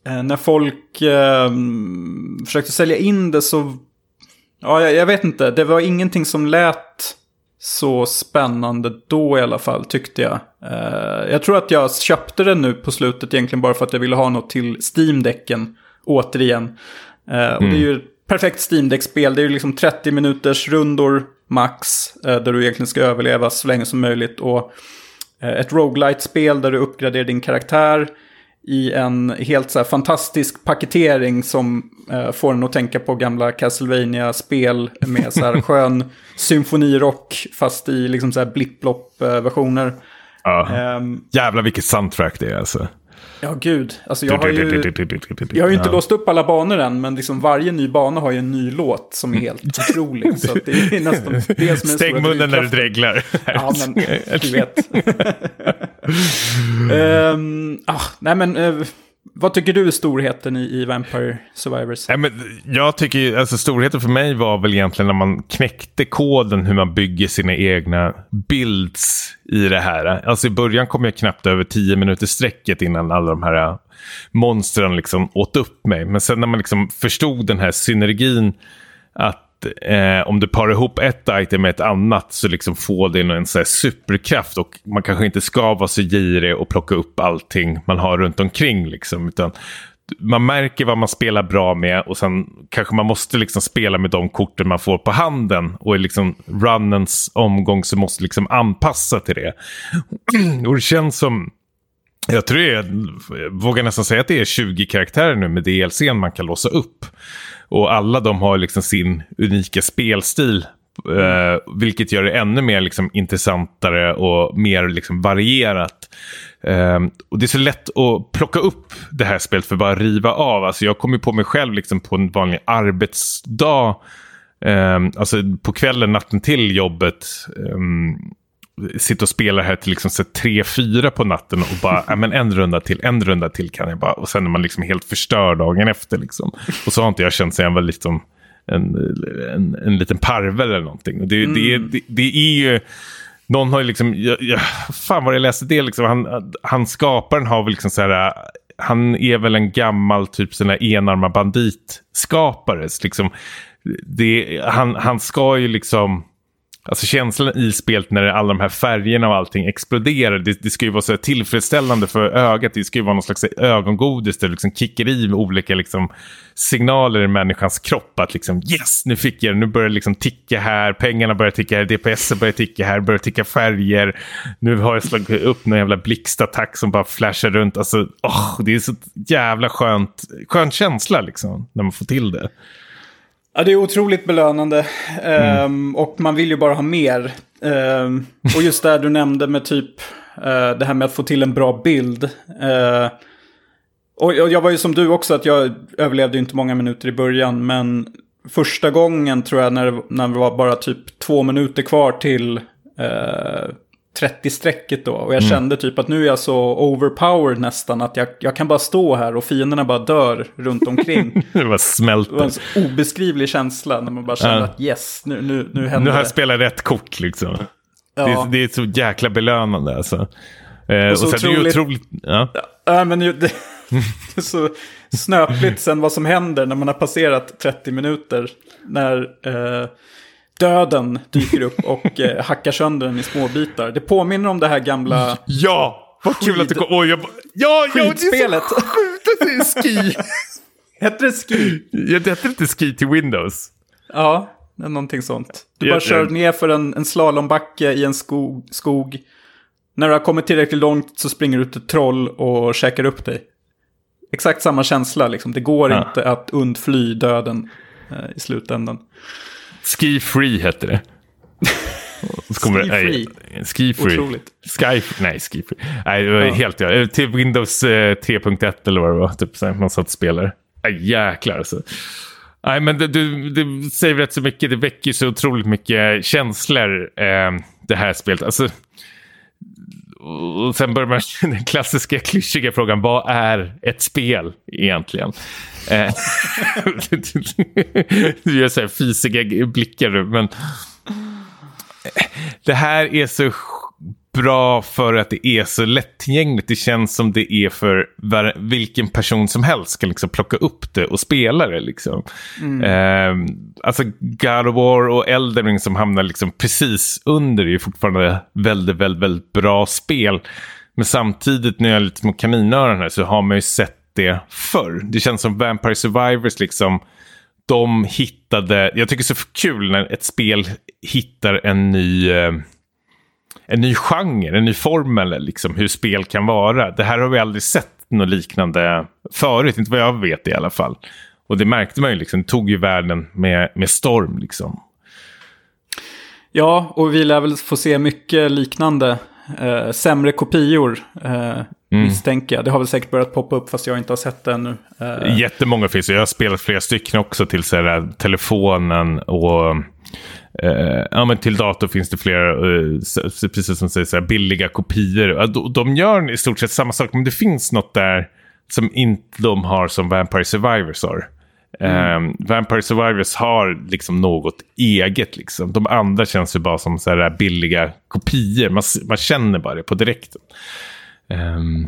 eh, när folk eh, försökte sälja in det så, ja, jag, jag vet inte, det var ingenting som lät så spännande då i alla fall, tyckte jag. Uh, jag tror att jag köpte den nu på slutet egentligen bara för att jag ville ha något till Steam-däcken återigen. Mm. Och det är ju ett perfekt Steam-däcksspel. Det är ju liksom 30 minuters rundor max, uh, där du egentligen ska överleva så länge som möjligt. Och ett roguelite-spel där du uppgraderar din karaktär i en helt så fantastisk paketering som eh, får en att tänka på gamla Castlevania-spel med så här skön symfonirock fast i liksom så här blipp-blopp-versioner. Ja. Um, Jävlar vilket soundtrack det är alltså. Ja, gud. Alltså, jag har ju, jag har ju inte ja. låst upp alla banor än, men liksom varje ny bana har ju en ny låt som är helt otrolig. Så det är nästan det som är Stäng munnen när du dreglar. Ja, men du vet. um, ah, nej, men... Uh, vad tycker du är storheten i, i Vampire Survivors? Nej, men jag tycker alltså storheten för mig var väl egentligen när man knäckte koden hur man bygger sina egna builds i det här. Alltså i början kom jag knappt över tio minuter sträcket innan alla de här äh, monstren liksom åt upp mig. Men sen när man liksom förstod den här synergin att eh, om du parar ihop ett item med ett annat så liksom får det en så superkraft och man kanske inte ska vara så girig och plocka upp allting man har runt omkring liksom, utan man märker vad man spelar bra med och sen kanske man måste liksom spela med de korten man får på handen och i liksom runnens omgång så måste liksom anpassa till det. och det känns som jag tror jag vågar nästan säga att det är 20 karaktärer nu med DLCn man kan låsa upp. Och alla de har liksom sin unika spelstil. Eh, vilket gör det ännu mer liksom, intressantare och mer liksom, varierat. Eh, och Det är så lätt att plocka upp det här spelet för att bara riva av. Alltså, jag kommer på mig själv liksom, på en vanlig arbetsdag. Eh, alltså på kvällen, natten till jobbet. Eh, sitta och spela här till liksom tre, fyra på natten och bara, ja, men en runda till, en runda till kan jag bara. Och sen är man liksom helt förstörd dagen efter. Liksom. Och så har inte jag känt sen jag var liksom en, en, en liten parvel eller någonting. Det, mm. det, det, det är ju... Någon har ju liksom, jag, jag, fan vad jag läste det liksom, han, han skaparen har väl liksom så här, han är väl en gammal typ sån här enarmad bandit skapare. Liksom, det, han, han ska ju liksom Alltså känslan i spelet när alla de här färgerna och allting exploderar. Det, det ska ju vara så tillfredsställande för ögat. Det ska ju vara någon slags ögongodis där det liksom kickar i med olika liksom, signaler i människans kropp. Att liksom yes, nu fick jag det. Nu börjar det liksom ticka här. Pengarna börjar ticka här. DPS börjar ticka här. Börjar ticka färger. Nu har jag slagit upp någon jävla blixtattack som bara flashar runt. Alltså, oh, det är så jävla skönt. Skön känsla liksom när man får till det. Ja, det är otroligt belönande. Mm. Um, och man vill ju bara ha mer. Um, och just det du nämnde med typ uh, det här med att få till en bra bild. Uh, och, och jag var ju som du också, att jag överlevde inte många minuter i början. Men första gången tror jag när när det var bara typ två minuter kvar till uh, 30-strecket då. Och jag mm. kände typ att nu är jag så overpowered nästan att jag, jag kan bara stå här och fienderna bara dör runt omkring. det bara smälter. Det var en så obeskrivlig känsla när man bara kände ja. att yes, nu, nu, nu händer Nu har jag spelat rätt kort liksom. Ja. Det, är, det är så jäkla belönande alltså. Eh, och, så och sen otroligt, det är otroligt... Ja. ja men det, det är så snöpligt sen vad som händer när man har passerat 30 minuter. När... Eh, döden dyker upp och eh, hackar sönder den i små bitar. Det påminner om det här gamla... Ja! Vad kul att du kom... Oh, jag... Ja, ja, det är så sjukt att det är Ski! Hette det Ski? Ja, det hette inte Ski till Windows. Ja, någonting sånt. Du bara kör ner för en, en slalombacke i en skog, skog. När du har kommit tillräckligt långt så springer du ut ett troll och käkar upp dig. Exakt samma känsla, liksom. Det går ja. inte att undfly döden eh, i slutändan. Ski Free hette det. ski Free? ski Free. Otroligt. Sky, nej, Ski Free. Nej, det var ja. helt ja. Till Windows 3.1 eh, eller vad det var. Typ, så man satt och spelade. Nej, jäklar alltså. Nej, men det, du, det säger rätt så mycket. Det väcker så otroligt mycket känslor, eh, det här spelet. Alltså, och sen börjar man den klassiska klyschiga frågan, vad är ett spel egentligen? Eh, du gör så här fisiga blickar nu, men det här är så bra för att det är så lättillgängligt. Det känns som det är för vilken person som helst kan liksom plocka upp det och spela det. Liksom. Mm. Eh, alltså God of War och Elden Ring som hamnar liksom precis under är fortfarande väldigt, väldigt, väldigt bra spel. Men samtidigt när jag är lite små kaninöron här så har man ju sett det förr. Det känns som Vampire Survivors liksom de hittade, jag tycker det är så kul när ett spel hittar en ny, eh, en ny genre, en ny formel, liksom, hur spel kan vara. Det här har vi aldrig sett något liknande förut, inte vad jag vet i alla fall. Och det märkte man ju, liksom, det tog ju världen med, med storm. Liksom. Ja, och vi lär väl få se mycket liknande. Eh, sämre kopior. Eh, Mm. Misstänker jag. Det har väl säkert börjat poppa upp fast jag inte har sett det ännu. Uh... Jättemånga finns Jag har spelat flera stycken också till så här, telefonen och uh, ja, men till dator finns det flera, uh, precis som säger, så här, billiga kopior. De, de gör i stort sett samma sak, men det finns något där som inte de har som Vampire Survivors har. Mm. Um, Vampire Survivors har liksom något eget. Liksom. De andra känns ju bara som så här billiga kopior. Man, man känner bara det på direkten. Um,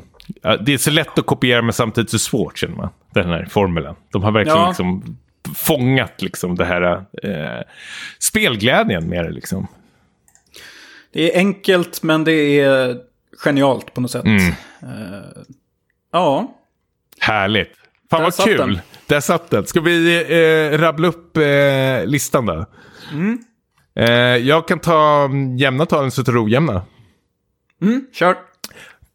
det är så lätt att kopiera men samtidigt så svårt känner man. Den här formeln. De har verkligen ja. liksom fångat liksom det här eh, spelglädjen med det. Liksom. Det är enkelt men det är genialt på något sätt. Mm. Uh, ja. Härligt. Fan Där vad kul. Den. Där satt den. Ska vi eh, rabbla upp eh, listan då? Mm. Eh, jag kan ta jämna talen så till ojämna. Mm, kör.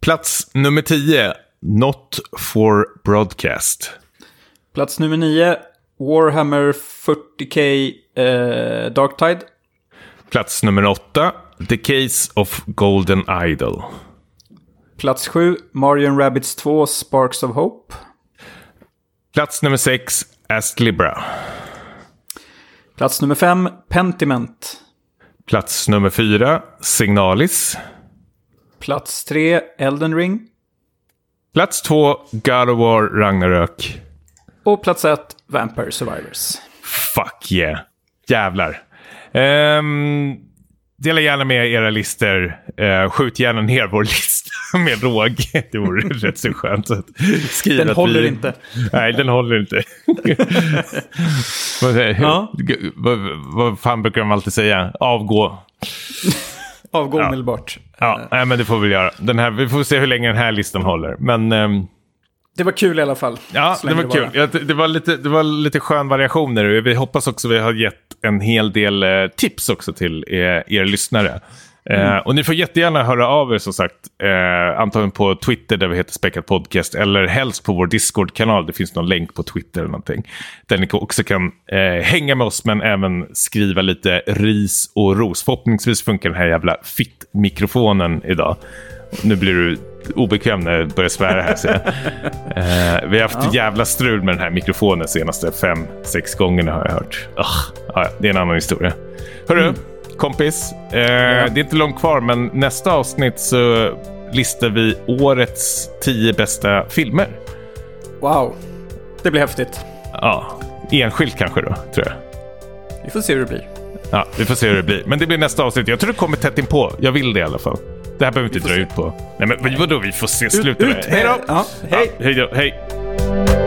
Plats nummer 10. Not for broadcast. Plats nummer 9. Warhammer 40K eh, Darktide. Plats nummer 8. The Case of Golden Idol. Plats 7. Mario Rabbids 2 Sparks of Hope. Plats nummer 6. Astlibra. Plats nummer 5. Pentiment. Plats nummer 4. Signalis. Plats tre, Elden Ring. Plats två, God of War Ragnarök. Och plats ett, Vampire Survivors. Fuck yeah. Jävlar. Um, dela gärna med era listor. Uh, skjut gärna ner vår lista med råge. Det vore rätt så skönt. Att skriva den håller vi... inte. Nej, den håller inte. vad, ja. vad, vad fan brukar de alltid säga? Avgå. Avgå ja. omedelbart. Ja, nej, men det får vi göra. Den här, vi får se hur länge den här listan håller. Men, um... Det var kul i alla fall. Ja, det var kul. Ja, det, var lite, det var lite skön variationer. Vi hoppas också att vi har gett en hel del eh, tips också till er, er lyssnare. Mm. Eh, och ni får jättegärna höra av er som sagt. Eh, antagligen på Twitter där vi heter Späckat Podcast. Eller helst på vår Discord-kanal. Det finns någon länk på Twitter eller någonting. Där ni också kan eh, hänga med oss men även skriva lite ris och ros. Förhoppningsvis funkar den här jävla fitt-mikrofonen idag. Nu blir du obekväm när jag börjar svära här. Så jag. Eh, vi har haft ja. jävla strul med den här mikrofonen senaste fem, sex gångerna har jag hört. Oh, ja, det är en annan historia. Hörru, mm kompis. Eh, ja. Det är inte långt kvar, men nästa avsnitt så listar vi årets tio bästa filmer. Wow, det blir häftigt. Ja, enskilt kanske då, tror jag. Vi får se hur det blir. Ja, vi får se hur det blir. Men det blir nästa avsnitt. Jag tror det kommer tätt inpå. Jag vill det i alla fall. Det här behöver vi inte dra se. ut på. Nej, men vadå, vi får se. Sluta ut, ut, hej då! Ja, hej. Ja, hej då, hej.